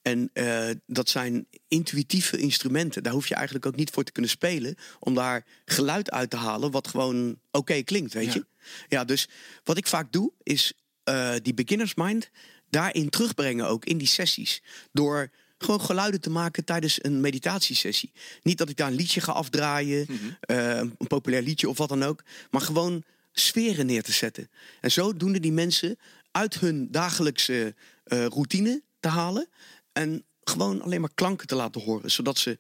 En uh, dat zijn intuïtieve instrumenten. Daar hoef je eigenlijk ook niet voor te kunnen spelen. Om daar geluid uit te halen wat gewoon oké okay klinkt, weet je. Ja, dus wat ik vaak doe is uh, die beginners mind daarin terugbrengen ook in die sessies. Door gewoon geluiden te maken tijdens een meditatiesessie. Niet dat ik daar een liedje ga afdraaien, mm -hmm. uh, een populair liedje of wat dan ook. Maar gewoon sferen neer te zetten. En zo doen die mensen uit hun dagelijkse routine te halen. En gewoon alleen maar klanken te laten horen, zodat ze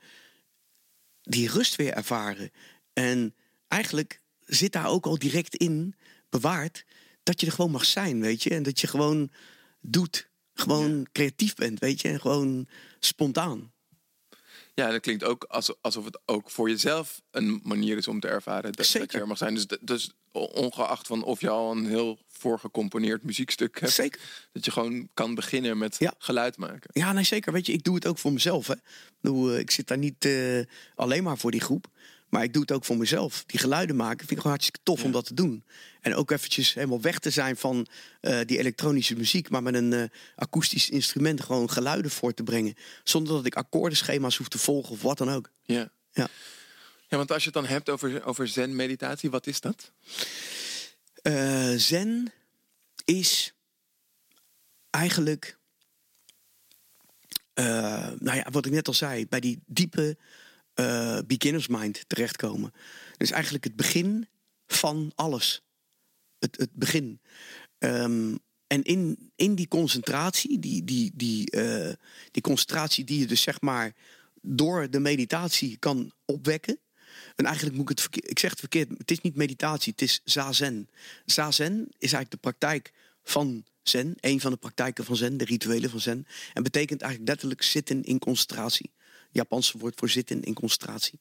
die rust weer ervaren. En eigenlijk zit daar ook al direct in bewaard dat je er gewoon mag zijn, weet je. En dat je gewoon doet, gewoon creatief bent, weet je. En gewoon spontaan. Ja, dat klinkt ook alsof het ook voor jezelf een manier is om te ervaren dat, dat je er mag zijn. Dus, dus ongeacht van of je al een heel voorgecomponeerd muziekstuk hebt. Zeker. Dat je gewoon kan beginnen met geluid maken. Ja, nee, zeker. Weet je, ik doe het ook voor mezelf. Hè. Ik, bedoel, ik zit daar niet uh, alleen maar voor die groep. Maar ik doe het ook voor mezelf. Die geluiden maken vind ik gewoon hartstikke tof om dat te doen. En ook eventjes helemaal weg te zijn van uh, die elektronische muziek. Maar met een uh, akoestisch instrument gewoon geluiden voor te brengen. Zonder dat ik akkoordenschema's hoef te volgen of wat dan ook. Ja. Ja, ja want als je het dan hebt over, over zen-meditatie, wat is dat? Uh, zen is eigenlijk... nou ja, wat ik net al zei, bij die diepe uh, beginners mind terechtkomen. Dus eigenlijk het begin van alles. Het, het begin. Um, en in, in die concentratie, die, die, die, uh, die concentratie die je dus zeg maar door de meditatie kan opwekken. En eigenlijk moet ik het verkeerd, ik zeg het verkeerd, het is niet meditatie, het is zazen. Zazen is eigenlijk de praktijk van zen, een van de praktijken van zen, de rituelen van zen. En betekent eigenlijk letterlijk zitten in concentratie. Japanse woord voor zitten in concentratie.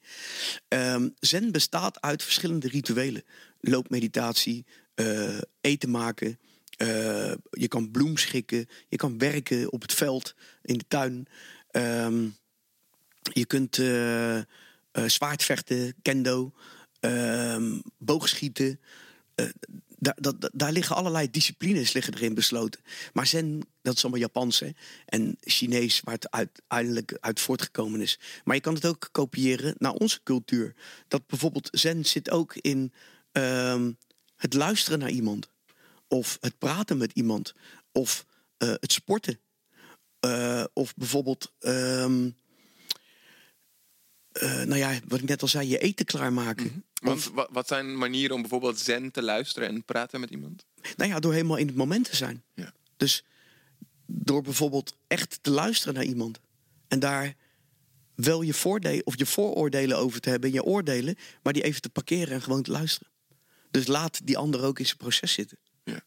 Ehm, zen bestaat uit verschillende rituelen. Loopmeditatie, eh, eten maken. eh, je kan bloem schikken. Je kan werken op het veld, in de tuin. Ehm, je kunt eh, eh, zwaardvechten, kendo, ehm, boogschieten. Daar, dat, daar liggen allerlei disciplines liggen erin besloten. Maar zen, dat is allemaal Japans hè? en Chinees, waar het uiteindelijk uit voortgekomen is. Maar je kan het ook kopiëren naar onze cultuur. Dat bijvoorbeeld zen zit ook in ehm, het luisteren naar iemand. Of het praten met iemand. Of eh, het sporten. Eh, of bijvoorbeeld... ehm, eh, nou ja, wat ik net al zei, je eten klaarmaken. Want wat zijn manieren om bijvoorbeeld zen te luisteren en praten met iemand? Nou ja, door helemaal in het moment te zijn. Ja. Dus door bijvoorbeeld echt te luisteren naar iemand. En daar wel je voordelen of je vooroordelen over te hebben, en je oordelen, maar die even te parkeren en gewoon te luisteren. Dus laat die ander ook in zijn proces zitten. Ja.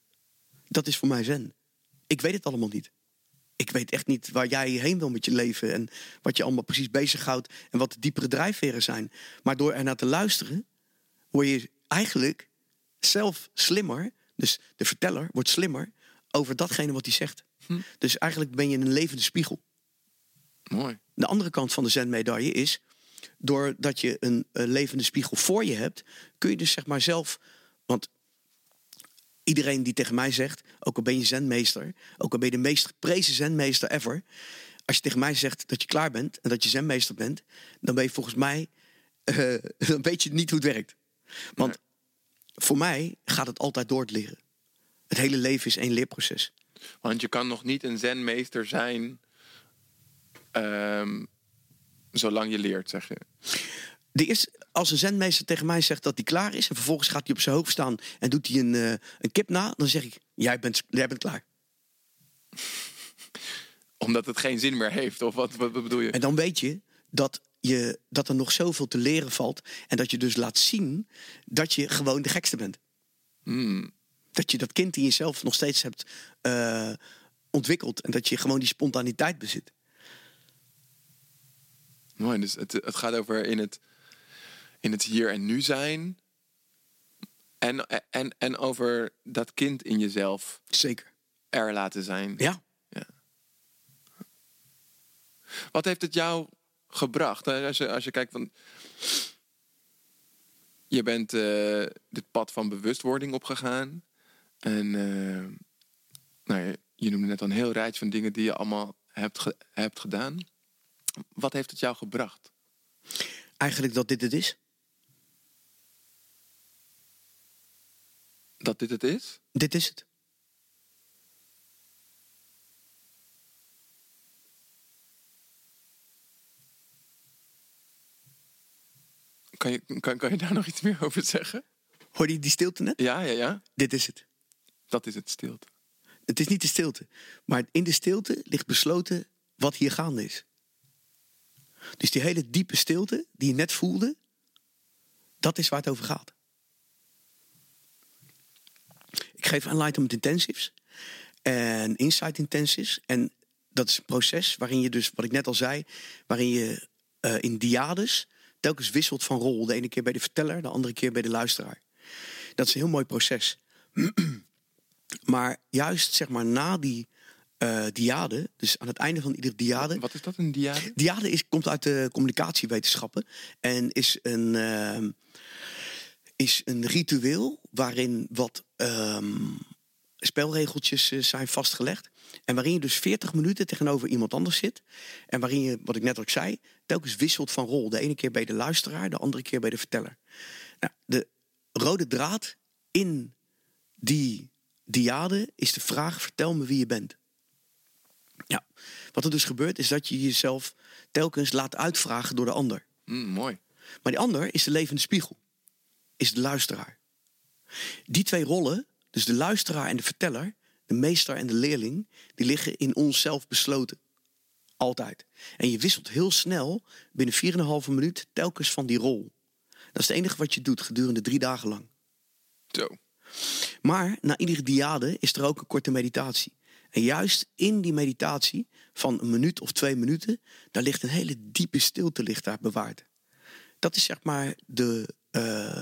Dat is voor mij zen. Ik weet het allemaal niet. Ik weet echt niet waar jij heen wil met je leven en wat je allemaal precies bezighoudt en wat de diepere drijfveren zijn. Maar door ernaar te luisteren, word je eigenlijk zelf slimmer. Dus de verteller wordt slimmer over datgene wat hij zegt. Dus eigenlijk ben je een levende spiegel. Mooi. De andere kant van de zenmedaille is, doordat je een, een levende spiegel voor je hebt, kun je dus zeg maar zelf, want iedereen die tegen mij zegt, ook al ben je zenmeester, ook al ben je de meest geprezen zenmeester ever, als je tegen mij zegt dat je klaar bent en dat je zenmeester bent, dan ben je volgens mij, eh, (laughs) dan weet je niet hoe het werkt. Want voor mij gaat het altijd door het leren. Het hele leven is één leerproces. Want je kan nog niet een zenmeester zijn ehm, zolang je leert, zeg je. De eerste, als een zenmeester tegen mij zegt dat hij klaar is... en vervolgens gaat hij op zijn hoofd staan en doet hij een, eh, een kip na... dan zeg ik, jij bent, jij bent klaar. (laughs) Omdat het geen zin meer heeft, of wat, wat bedoel je? En dan weet je dat, je dat er nog zoveel te leren valt... en dat je dus laat zien dat je gewoon de gekste bent. Hmm. Dat je dat kind in jezelf nog steeds hebt eh, ontwikkeld... en dat je gewoon die spontaniteit bezit. Mooi, dus het, het gaat over in het, in het hier en nu zijn. En, en, en over dat kind in jezelf Zeker. er laten zijn. Ja. Wat heeft het jou gebracht? Als je, als je kijkt van. Je bent eh, dit pad van bewustwording opgegaan. En eh, nou, je, je noemde net al een heel rijtje van dingen die je allemaal hebt, ge- hebt gedaan. Wat heeft het jou gebracht? Eigenlijk dat dit het is. Dat dit het is? Dit is het. Kan je, kan, kan je daar nog iets meer over zeggen? Hoorde je die stilte net? Ja, ja, ja. Dit is het. Dat is het stilte. Het is niet de stilte. Maar in de stilte ligt besloten wat hier gaande is. Dus die hele diepe stilte die je net voelde, dat is waar het over gaat. Ik geef Enlightenment Intensives en Insight Intensives. En dat is een proces waarin je dus, wat ik net al zei, waarin je eh, in diades telkens wisselt van rol. De ene keer bij de verteller, de andere keer bij de luisteraar. Dat is een heel mooi proces. (clears throat) Maar juist zeg maar na die eh diade, dus aan het einde van iedere diade. Wat is dat, een diade? Diade is, komt uit de communicatiewetenschappen en is een, ehm, is een ritueel waarin wat ehm, spelregeltjes eh, zijn vastgelegd. En waarin je dus 40 minuten tegenover iemand anders zit. En waarin je, wat ik net ook zei, telkens wisselt van rol. De ene keer bij de luisteraar, de andere keer bij de verteller. Nou, de rode draad in die diade is de vraag: vertel me wie je bent. Ja, wat er dus gebeurt is dat je jezelf telkens laat uitvragen door de ander. Mm, mooi. Maar die ander is de levende spiegel, is de luisteraar. Die twee rollen, dus de luisteraar en de verteller, de meester en de leerling, die liggen in onszelf besloten. Altijd. En je wisselt heel snel, binnen 4,5 minuut, telkens van die rol. Dat is het enige wat je doet gedurende drie dagen lang. Zo. Maar na iedere diade is er ook een korte meditatie. En juist in die meditatie van een minuut of twee minuten, daar ligt een hele diepe stilte ligt daar bewaard. Dat is zeg maar de, uh,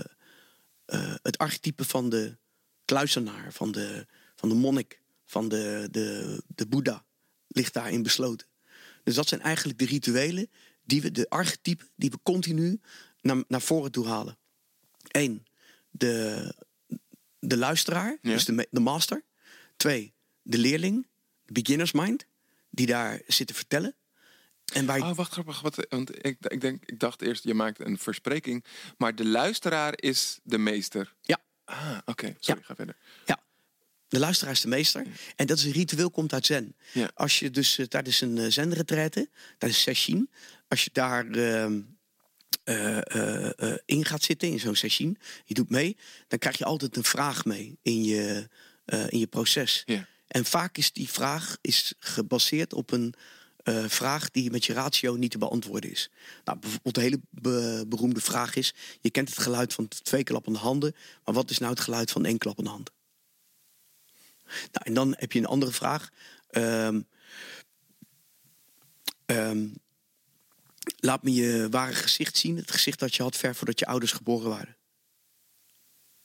uh, het archetype van de kluizenaar, van de, van de monnik, van de, de, de Boeddha, ligt daarin besloten. Dus dat zijn eigenlijk de rituelen, die we, de archetypen, die we continu naar, naar voren toe halen. Eén, de, de luisteraar, dus de, de master. Twee, de leerling, de beginner's mind, die daar zit te vertellen. En waar... Oh, wacht, grappig. Wat, want ik, ik, denk, ik dacht eerst, je maakt een verspreking. Maar de luisteraar is de meester. Ja. Ah, oké. Sorry, ga verder. Ja. De luisteraar is de meester. En dat is een ritueel, komt uit zen. Ja. Als je dus uh, tijdens een uh, zenretraite, tijdens session, als je daar uh, uh, in gaat zitten, in zo'n session, je doet mee, dan krijg je altijd een vraag mee in je, in je proces. Ja. En vaak is die vraag is gebaseerd op een uh, vraag die met je ratio niet te beantwoorden is. Nou, bijvoorbeeld een hele beroemde vraag is: je kent het geluid van twee klappende handen, maar wat is nou het geluid van één klappende hand? Nou, en dan heb je een andere vraag. Um, um, laat me je ware gezicht zien, het gezicht dat je had ver voordat je ouders geboren waren.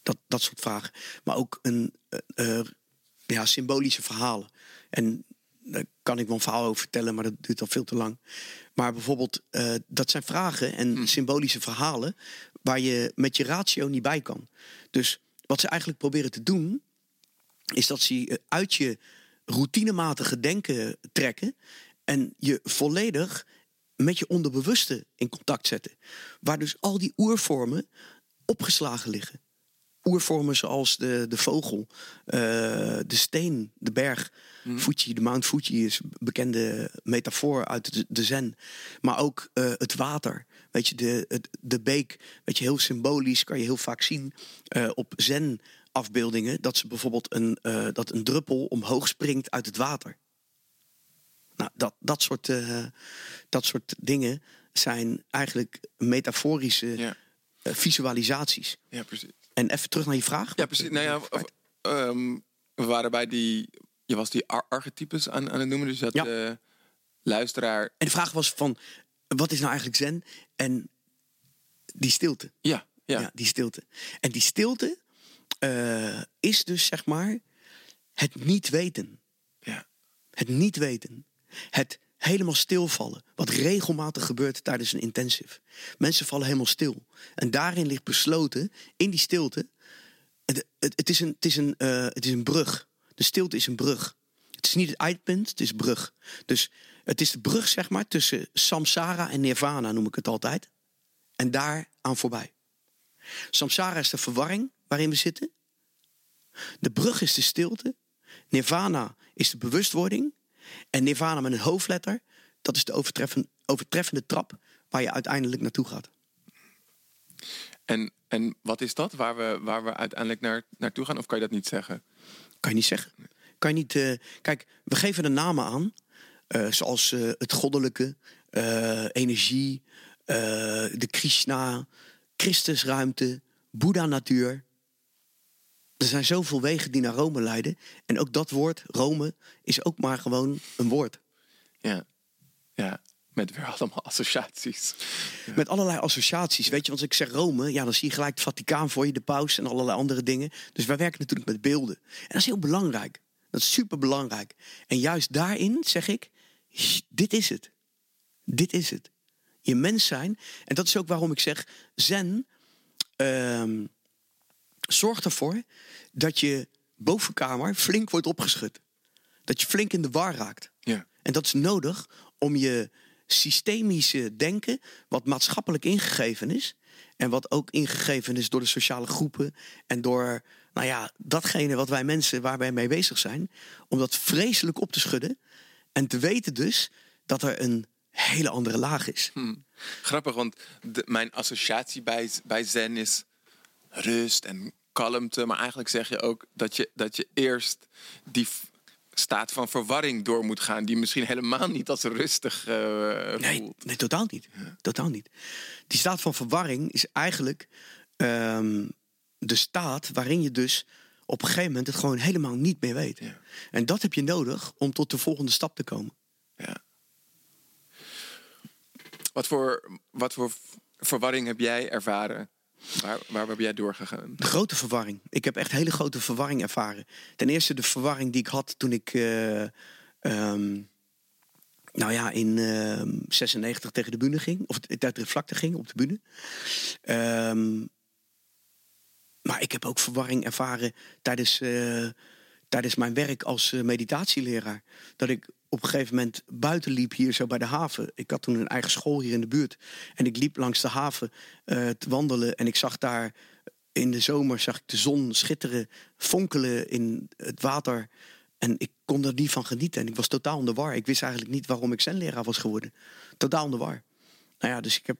Dat, dat soort vragen. Maar ook een, uh, ja, symbolische verhalen. En daar kan ik wel een verhaal over vertellen, maar dat duurt al veel te lang. Maar bijvoorbeeld, uh, dat zijn vragen en hmm. symbolische verhalen waar je met je ratio niet bij kan. Dus wat ze eigenlijk proberen te doen, is dat ze uit je routinematige denken trekken en je volledig met je onderbewuste in contact zetten. Waar dus al die oervormen opgeslagen liggen oervormen zoals de, de vogel, uh, de steen, de berg. Mm. Fuji, de Mount Fuji is een bekende metafoor uit de, de zen. Maar ook uh, het water. Weet je, de, het, de beek. Weet je, heel symbolisch kan je heel vaak zien uh, op zen afbeeldingen. Dat ze bijvoorbeeld een, dat een druppel omhoog springt uit het water. Nou, dat, dat, soort, dat soort dingen zijn eigenlijk metaforische ja. visualisaties. Ja, precies. En even terug naar je vraag. Ja, precies. Nou ja, ehm, we waren bij die. Je was die archetypes aan, aan het noemen. Dus dat ja. de luisteraar. En de vraag was van. Wat is nou eigenlijk zen? En die stilte. Ja, ja. ja die stilte. En die stilte uh, is dus zeg maar het niet weten. Ja. Het niet weten. Het helemaal stilvallen. Wat regelmatig gebeurt tijdens een intensive. Mensen vallen helemaal stil. En daarin ligt besloten, in die stilte. Het, het, het is, een, het, is een, uh, het is een brug. De stilte is een brug. Het is niet het eindpunt, het is brug. Dus het is de brug, zeg maar, tussen samsara en nirvana, noem ik het altijd. En daar aan voorbij. Samsara is de verwarring waarin we zitten. De brug is de stilte. Nirvana is de bewustwording. En Nirvana met een hoofdletter, dat is de overtreffende, overtreffende trap waar je uiteindelijk naartoe gaat. En, en wat is dat waar we, waar we uiteindelijk naar, naartoe gaan? Of kan je dat niet zeggen? Kan je niet zeggen. Kan je niet, uh, kijk, we geven de namen aan, uh, zoals uh, het goddelijke, energie, de Krishna, Christusruimte, Boeddha-natuur. Er zijn zoveel wegen die naar Rome leiden. En ook dat woord, Rome, is ook maar gewoon een woord. Ja, ja. Met weer allemaal associaties. (laughs) Met allerlei associaties. Weet je, want als ik zeg Rome, ja, dan zie je gelijk het Vaticaan voor je, de paus en allerlei andere dingen. Dus wij werken natuurlijk met beelden. En dat is heel belangrijk. Dat is super belangrijk. En juist daarin zeg ik: dit is het. Dit is het. Je mens zijn. En dat is ook waarom ik zeg: Zen. Um, zorg ervoor dat je bovenkamer flink wordt opgeschud. Dat je flink in de war raakt. Ja. En dat is nodig om je systemische denken, wat maatschappelijk ingegeven is. En wat ook ingegeven is door de sociale groepen. En door, nou ja, datgene wat wij mensen waar wij mee bezig zijn. Om dat vreselijk op te schudden. En te weten dus dat er een hele andere laag is. Hm. Grappig, want mijn associatie bij, bij Zen is rust en kalmte. Maar eigenlijk zeg je ook dat je, dat je eerst die staat van verwarring door moet gaan. Die misschien helemaal niet als rustig uh, nee, nee, totaal niet. Totaal niet. Die staat van verwarring is eigenlijk um, de staat waarin je dus op een gegeven moment het gewoon helemaal niet meer weet. Ja. En dat heb je nodig om tot de volgende stap te komen. Ja. Wat voor, wat voor verwarring heb jij ervaren? Waar, waar heb jij doorgegaan? De grote verwarring. Ik heb echt hele grote verwarring ervaren. Ten eerste de verwarring die ik had toen ik. eh, ehm, nou ja, in ehm 96 tegen de bühne ging. Of tegen de vlakte ging op de bühne. Ehm, maar ik heb ook verwarring ervaren tijdens, eh, tijdens mijn werk als eh, meditatieleraar. Dat ik op een gegeven moment buiten liep hier zo bij de haven. Ik had toen een eigen school hier in de buurt. En ik liep langs de haven eh, te wandelen. En ik zag daar in de zomer zag ik de zon schitteren, fonkelen in het water. En ik kon er niet van genieten. En ik was totaal in de war. Ik wist eigenlijk niet waarom ik zenleraar was geworden. Totaal in de war. Nou ja, dus ik heb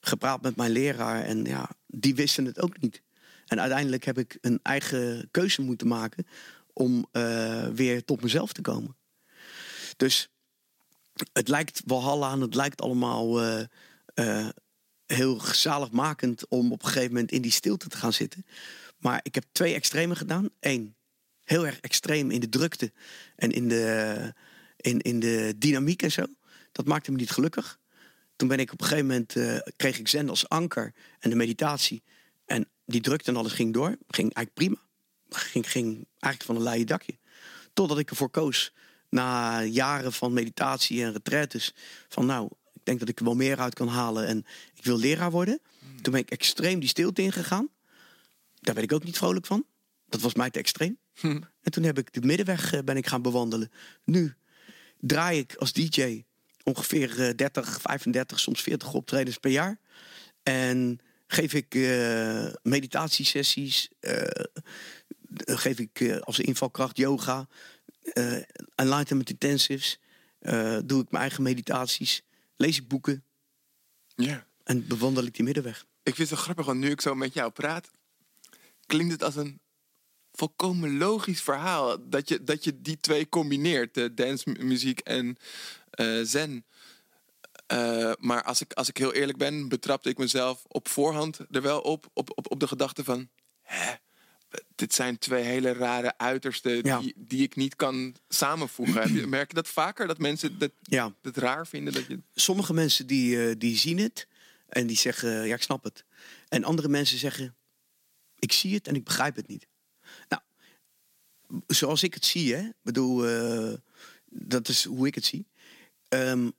gepraat met mijn leraar. En ja, die wisten het ook niet. En uiteindelijk heb ik een eigen keuze moeten maken om eh, weer tot mezelf te komen. Dus het lijkt Walhalla aan, het lijkt allemaal eh, eh, heel gezaligmakend om op een gegeven moment in die stilte te gaan zitten. Maar ik heb twee extremen gedaan. Eén, heel erg extreem in de drukte en in de, in, in de dynamiek en zo. Dat maakte me niet gelukkig. Toen ben ik op een gegeven moment, eh, kreeg ik zen als anker en de meditatie. En die drukte en alles ging door. Ging eigenlijk prima. Ging, ging eigenlijk van een leien dakje. Totdat ik ervoor koos, na jaren van meditatie en retraites, van nou, ik denk dat ik er wel meer uit kan halen en ik wil leraar worden. Toen ben ik extreem die stilte ingegaan. Daar ben ik ook niet vrolijk van. Dat was mij te extreem. En toen heb ik de middenweg eh, ben ik gaan bewandelen. Nu draai ik als DJ ongeveer eh, 30, 35, soms 40 optredens per jaar. En geef ik eh, meditatiesessies, eh, geef ik eh, als invalkracht yoga, eh enlightenment intensives, eh, doe ik mijn eigen meditaties, lees ik boeken Ja. en bewandel ik die middenweg. Ik vind het zo grappig, want nu ik zo met jou praat, klinkt het als een volkomen logisch verhaal. Dat je, dat je die twee combineert, de dancemuziek en eh, zen. Eh, maar als ik, als ik heel eerlijk ben, betrapte ik mezelf op voorhand er wel op, op, op, op de gedachte van... Hè, dit zijn twee hele rare uitersten Ja. die, die ik niet kan samenvoegen. (clears throat) Merk je dat vaker? Dat mensen dat, Ja. het raar vinden? Dat je... Sommige mensen die, eh, die zien het en die zeggen, ja, ik snap het. En andere mensen zeggen, ik zie het en ik begrijp het niet. Nou, zoals ik het zie, hè, bedoel, eh, dat is hoe ik het zie. Ehm,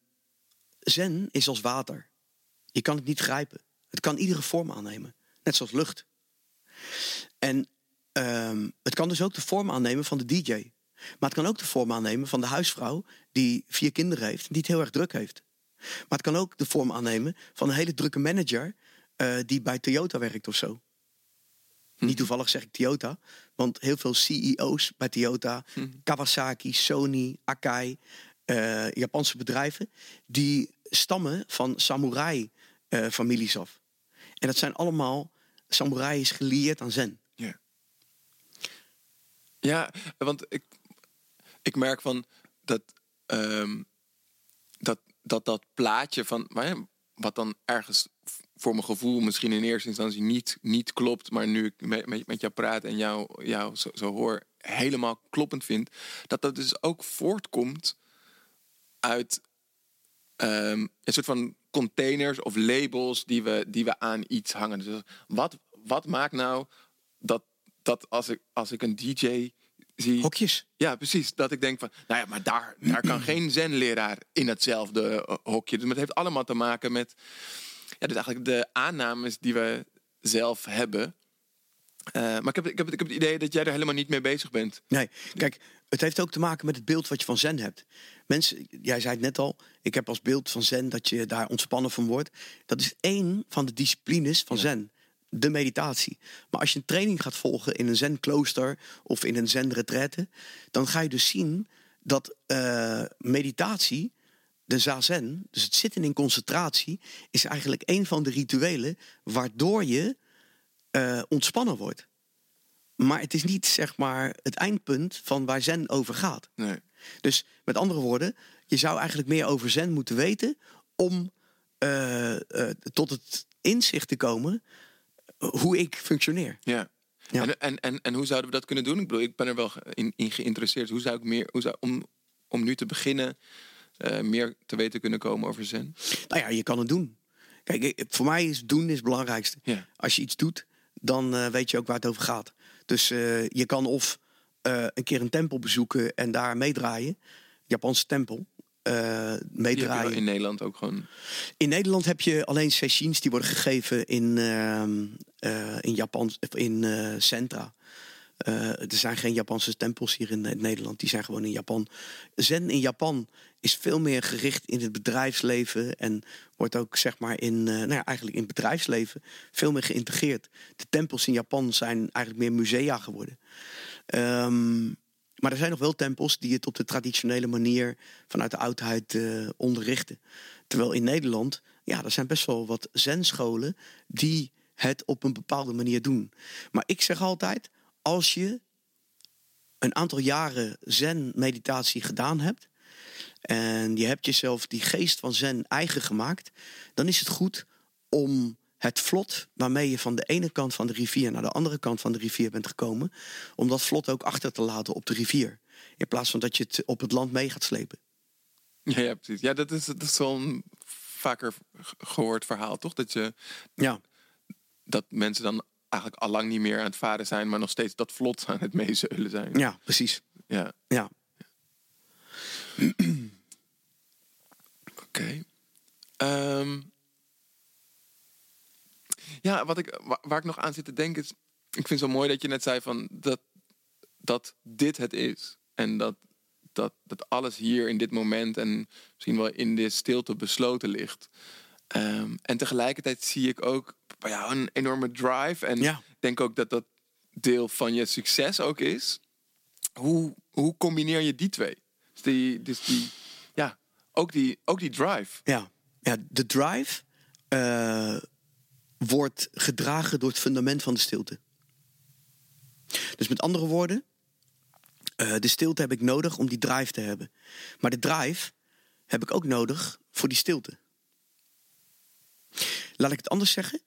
zen is als water. Je kan het niet grijpen. Het kan iedere vorm aannemen, net zoals lucht. En ehm, het kan dus ook de vorm aannemen van de DJ. Maar het kan ook de vorm aannemen van de huisvrouw die vier kinderen heeft, die het heel erg druk heeft. Maar het kan ook de vorm aannemen van een hele drukke manager eh, die bij Toyota werkt of zo. Niet toevallig zeg ik Toyota, want heel veel CEO's bij Toyota, Kawasaki, Sony, Akai, eh, Japanse bedrijven, die stammen van samurai-families af. En dat zijn allemaal, samurai is gelieerd aan zen. Ja. Want ik, ik merk van dat, ehm, dat, dat dat plaatje van wat dan ergens voor mijn gevoel misschien in eerste instantie niet, niet klopt, maar nu ik met, met, met jou praat en jou, jou zo, zo hoor, helemaal kloppend vind, dat dat dus ook voortkomt uit ehm, een soort van containers of labels die we, die we aan iets hangen. Dus wat, wat maakt nou dat, dat als, ik, als ik een DJ zie. Hokjes. Ja, precies. Dat ik denk van, nou ja, maar daar, daar kan geen zenleraar in hetzelfde eh, hokje. Dus het heeft allemaal te maken met ja, dus eigenlijk de aannames die we zelf hebben. Eh, maar ik heb, ik, heb, ik heb het idee dat jij er helemaal niet mee bezig bent. Nee, kijk, het heeft ook te maken met het beeld wat je van zen hebt. Mensen, jij zei het net al, ik heb als beeld van zen dat je daar ontspannen van wordt. Dat is één van de disciplines van zen, de meditatie. Maar als je een training gaat volgen in een zen-klooster of in een zen-retraite, dan ga je dus zien dat eh, meditatie, de zazen, dus het zitten in concentratie, is eigenlijk een van de rituelen waardoor je eh, ontspannen wordt. Maar het is niet zeg maar het eindpunt van waar zen over gaat. Nee. Dus met andere woorden, je zou eigenlijk meer over zen moeten weten om eh, tot het inzicht te komen hoe ik functioneer. Ja. Ja. En, en, en, en hoe zouden we dat kunnen doen? Ik bedoel, ik ben er wel in, in geïnteresseerd. Hoe zou ik meer, hoe zou, om, om nu te beginnen, eh, meer te weten kunnen komen over zen? Nou ja, je kan het doen. Kijk, voor mij is doen is het belangrijkste. Ja. Als je iets doet, dan eh, weet je ook waar het over gaat. Dus eh, je kan of een keer een tempel bezoeken en daar meedraaien. Japanse tempel. Eh, heb je meedraaien. In... in Nederland ook gewoon. Nederland heb je alleen sessies die worden gegeven in, ehm, eh, in, Japan, in eh, centra. Eh, er zijn geen Japanse tempels hier in, eh, Nederland, die zijn gewoon in Japan. Zen in Japan is veel meer gericht in het bedrijfsleven en wordt ook zeg maar in, eh, nou ja, eigenlijk in het bedrijfsleven veel meer geïntegreerd. De tempels in Japan zijn eigenlijk meer musea geworden. Ehm, maar er zijn nog wel tempels die het op de traditionele manier vanuit de oudheid eh, onderrichten. Terwijl in Nederland, ja, er zijn best wel wat zenscholen die het op een bepaalde manier doen. Maar ik zeg altijd, als je een aantal jaren zen-meditatie gedaan hebt en je hebt jezelf die geest van zen eigen gemaakt, dan is het goed om het vlot waarmee je van de ene kant van de rivier naar de andere kant van de rivier bent gekomen, om dat vlot ook achter te laten op de rivier. In plaats van dat je het op het land mee gaat slepen. Ja, ja precies. Ja, dat is, dat is een vaker ge- gehoord verhaal, toch? Dat, je, Ja, dat mensen dan eigenlijk al lang niet meer aan het varen zijn, maar nog steeds dat vlot aan het meezeulen zijn. ja precies. Ja. Ja. (clears throat) Oké. Ehm, ja, wat ik, wa- waar ik nog aan zit te denken is... Ik vind het zo mooi dat je net zei van dat, dat dit het is. En dat, dat, dat alles hier in dit moment en misschien wel in de stilte besloten ligt. Ehm, en tegelijkertijd zie ik ook jou een enorme drive. En Ja. ik denk ook dat dat deel van je succes ook is. Hoe, hoe combineer je die twee? Dus die, dus die ja, ook die, ook die drive. Ja, ja de drive eh, wordt gedragen door het fundament van de stilte. Dus met andere woorden, eh, de stilte heb ik nodig om die drive te hebben. Maar de drive heb ik ook nodig voor die stilte. Laat ik het anders zeggen.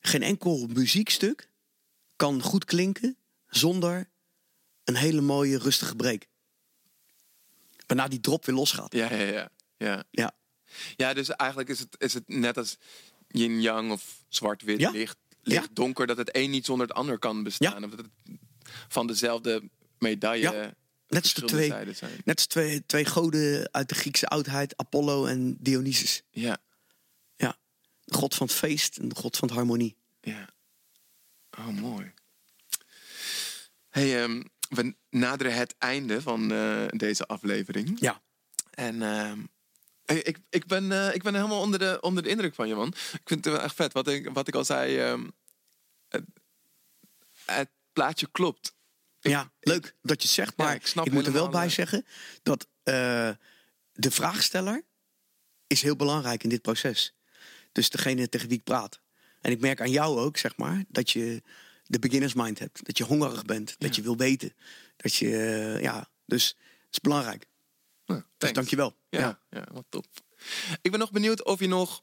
Geen enkel muziekstuk kan goed klinken zonder een hele mooie rustige break. Waarna die drop weer losgaat. Ja, ja, ja. Ja, Ja, ja dus eigenlijk is het, is het net als yin-yang of zwart-wit, Ja. licht, Ja. licht, donker, dat het een niet zonder het ander kan bestaan. Ja. Of dat het van dezelfde medaille. Net als de twee, zijn. net als twee, twee goden uit de Griekse oudheid, Apollo en Dionysus. Ja, Ja, de god van het feest en de god van de harmonie. ja. Oh, mooi. Hey, ehm, we naderen het einde van eh, deze aflevering. Ja, En ehm, ik, ik, ben, eh, ik ben helemaal onder de, onder de indruk van je, man. Ik vind het wel echt vet. Wat ik, wat ik al zei, ehm, het, het plaatje klopt. ja leuk dat je het zegt, maar ik snap ik moet er wel bij eh, zeggen dat eh, de vraagsteller is heel belangrijk in dit proces. Dus degene tegen wie ik praat. En ik merk aan jou ook, zeg maar, dat je de beginners mind hebt. Dat je hongerig bent, dat je wil weten. Dat je, ja, dus het is belangrijk. Nou, Dus dankjewel. Ja, ja. wat top. Ik ben nog benieuwd of je nog...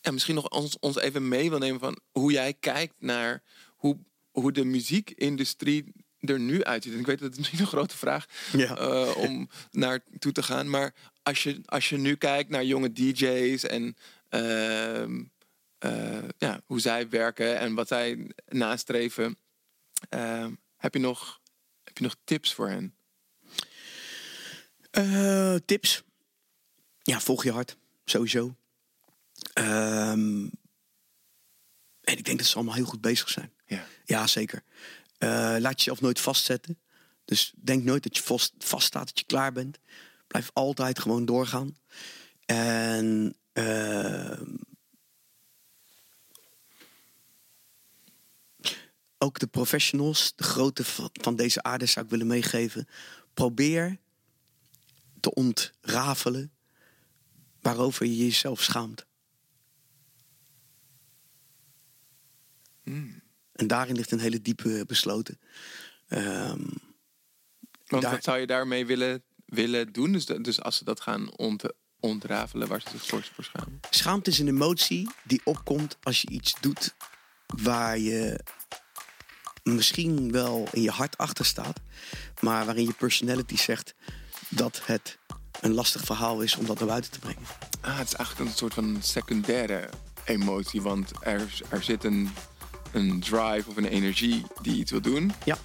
Ja, misschien nog ons, ons even mee wil nemen van hoe jij kijkt naar hoe, hoe de muziekindustrie er nu uitziet. En ik weet dat het (laughs) misschien een grote vraag Ja. eh, om naar toe te gaan. Maar als je, als je nu kijkt naar jonge DJ's en ehm, eh, ja, hoe zij werken en wat zij nastreven, ehm, heb, je nog, heb je nog tips voor hen? Eh, tips. Ja, volg je hart. Sowieso. Ehm, en ik denk dat ze allemaal heel goed bezig zijn. Ja. Ja, zeker. Eh, laat jezelf nooit vastzetten. Dus denk nooit dat je vast, vaststaat, dat je klaar bent. Blijf altijd gewoon doorgaan. En ehm, ook de professionals, de grote van deze aarde zou ik willen meegeven. Probeer te ontrafelen waarover je jezelf schaamt. En daarin ligt een hele diepe besloten. Ehm, Want Daar- wat zou je daarmee willen, willen doen? Dus, dus als ze dat gaan ont, ontrafelen, waar ze zich voor, voor schamen. schaamte is een emotie die opkomt als je iets doet waar je misschien wel in je hart achter staat, maar waarin je personality zegt dat het een lastig verhaal is om dat naar buiten te brengen. Ah, het is eigenlijk een soort van secundaire emotie, want er, er zit een, een drive of een energie die iets wil doen. Ja.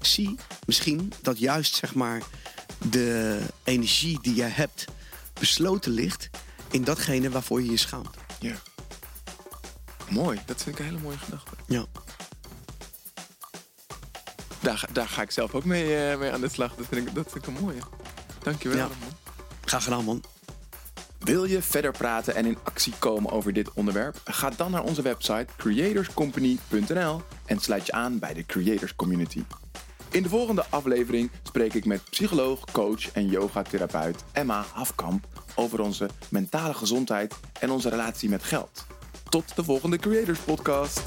Zie misschien dat juist zeg maar de energie die jij hebt besloten ligt in datgene waarvoor je je schaamt. Ja. Mooi, dat vind ik een hele mooie gedachte. Ja. Daar, ga- daar ga ik zelf ook mee, eh, mee aan de slag. Dat vind ik, dat vind ik een mooie. Dankjewel. Ja. Ramon. Graag gedaan, man. Wil je verder praten en in actie komen over dit onderwerp? Ga dan naar onze website creatorscompany.nl en sluit je aan bij de Creators Community. In de volgende aflevering spreek ik met psycholoog, coach en yogatherapeut Emma Hafkamp over onze mentale gezondheid en onze relatie met geld. Tot de volgende Creators Podcast.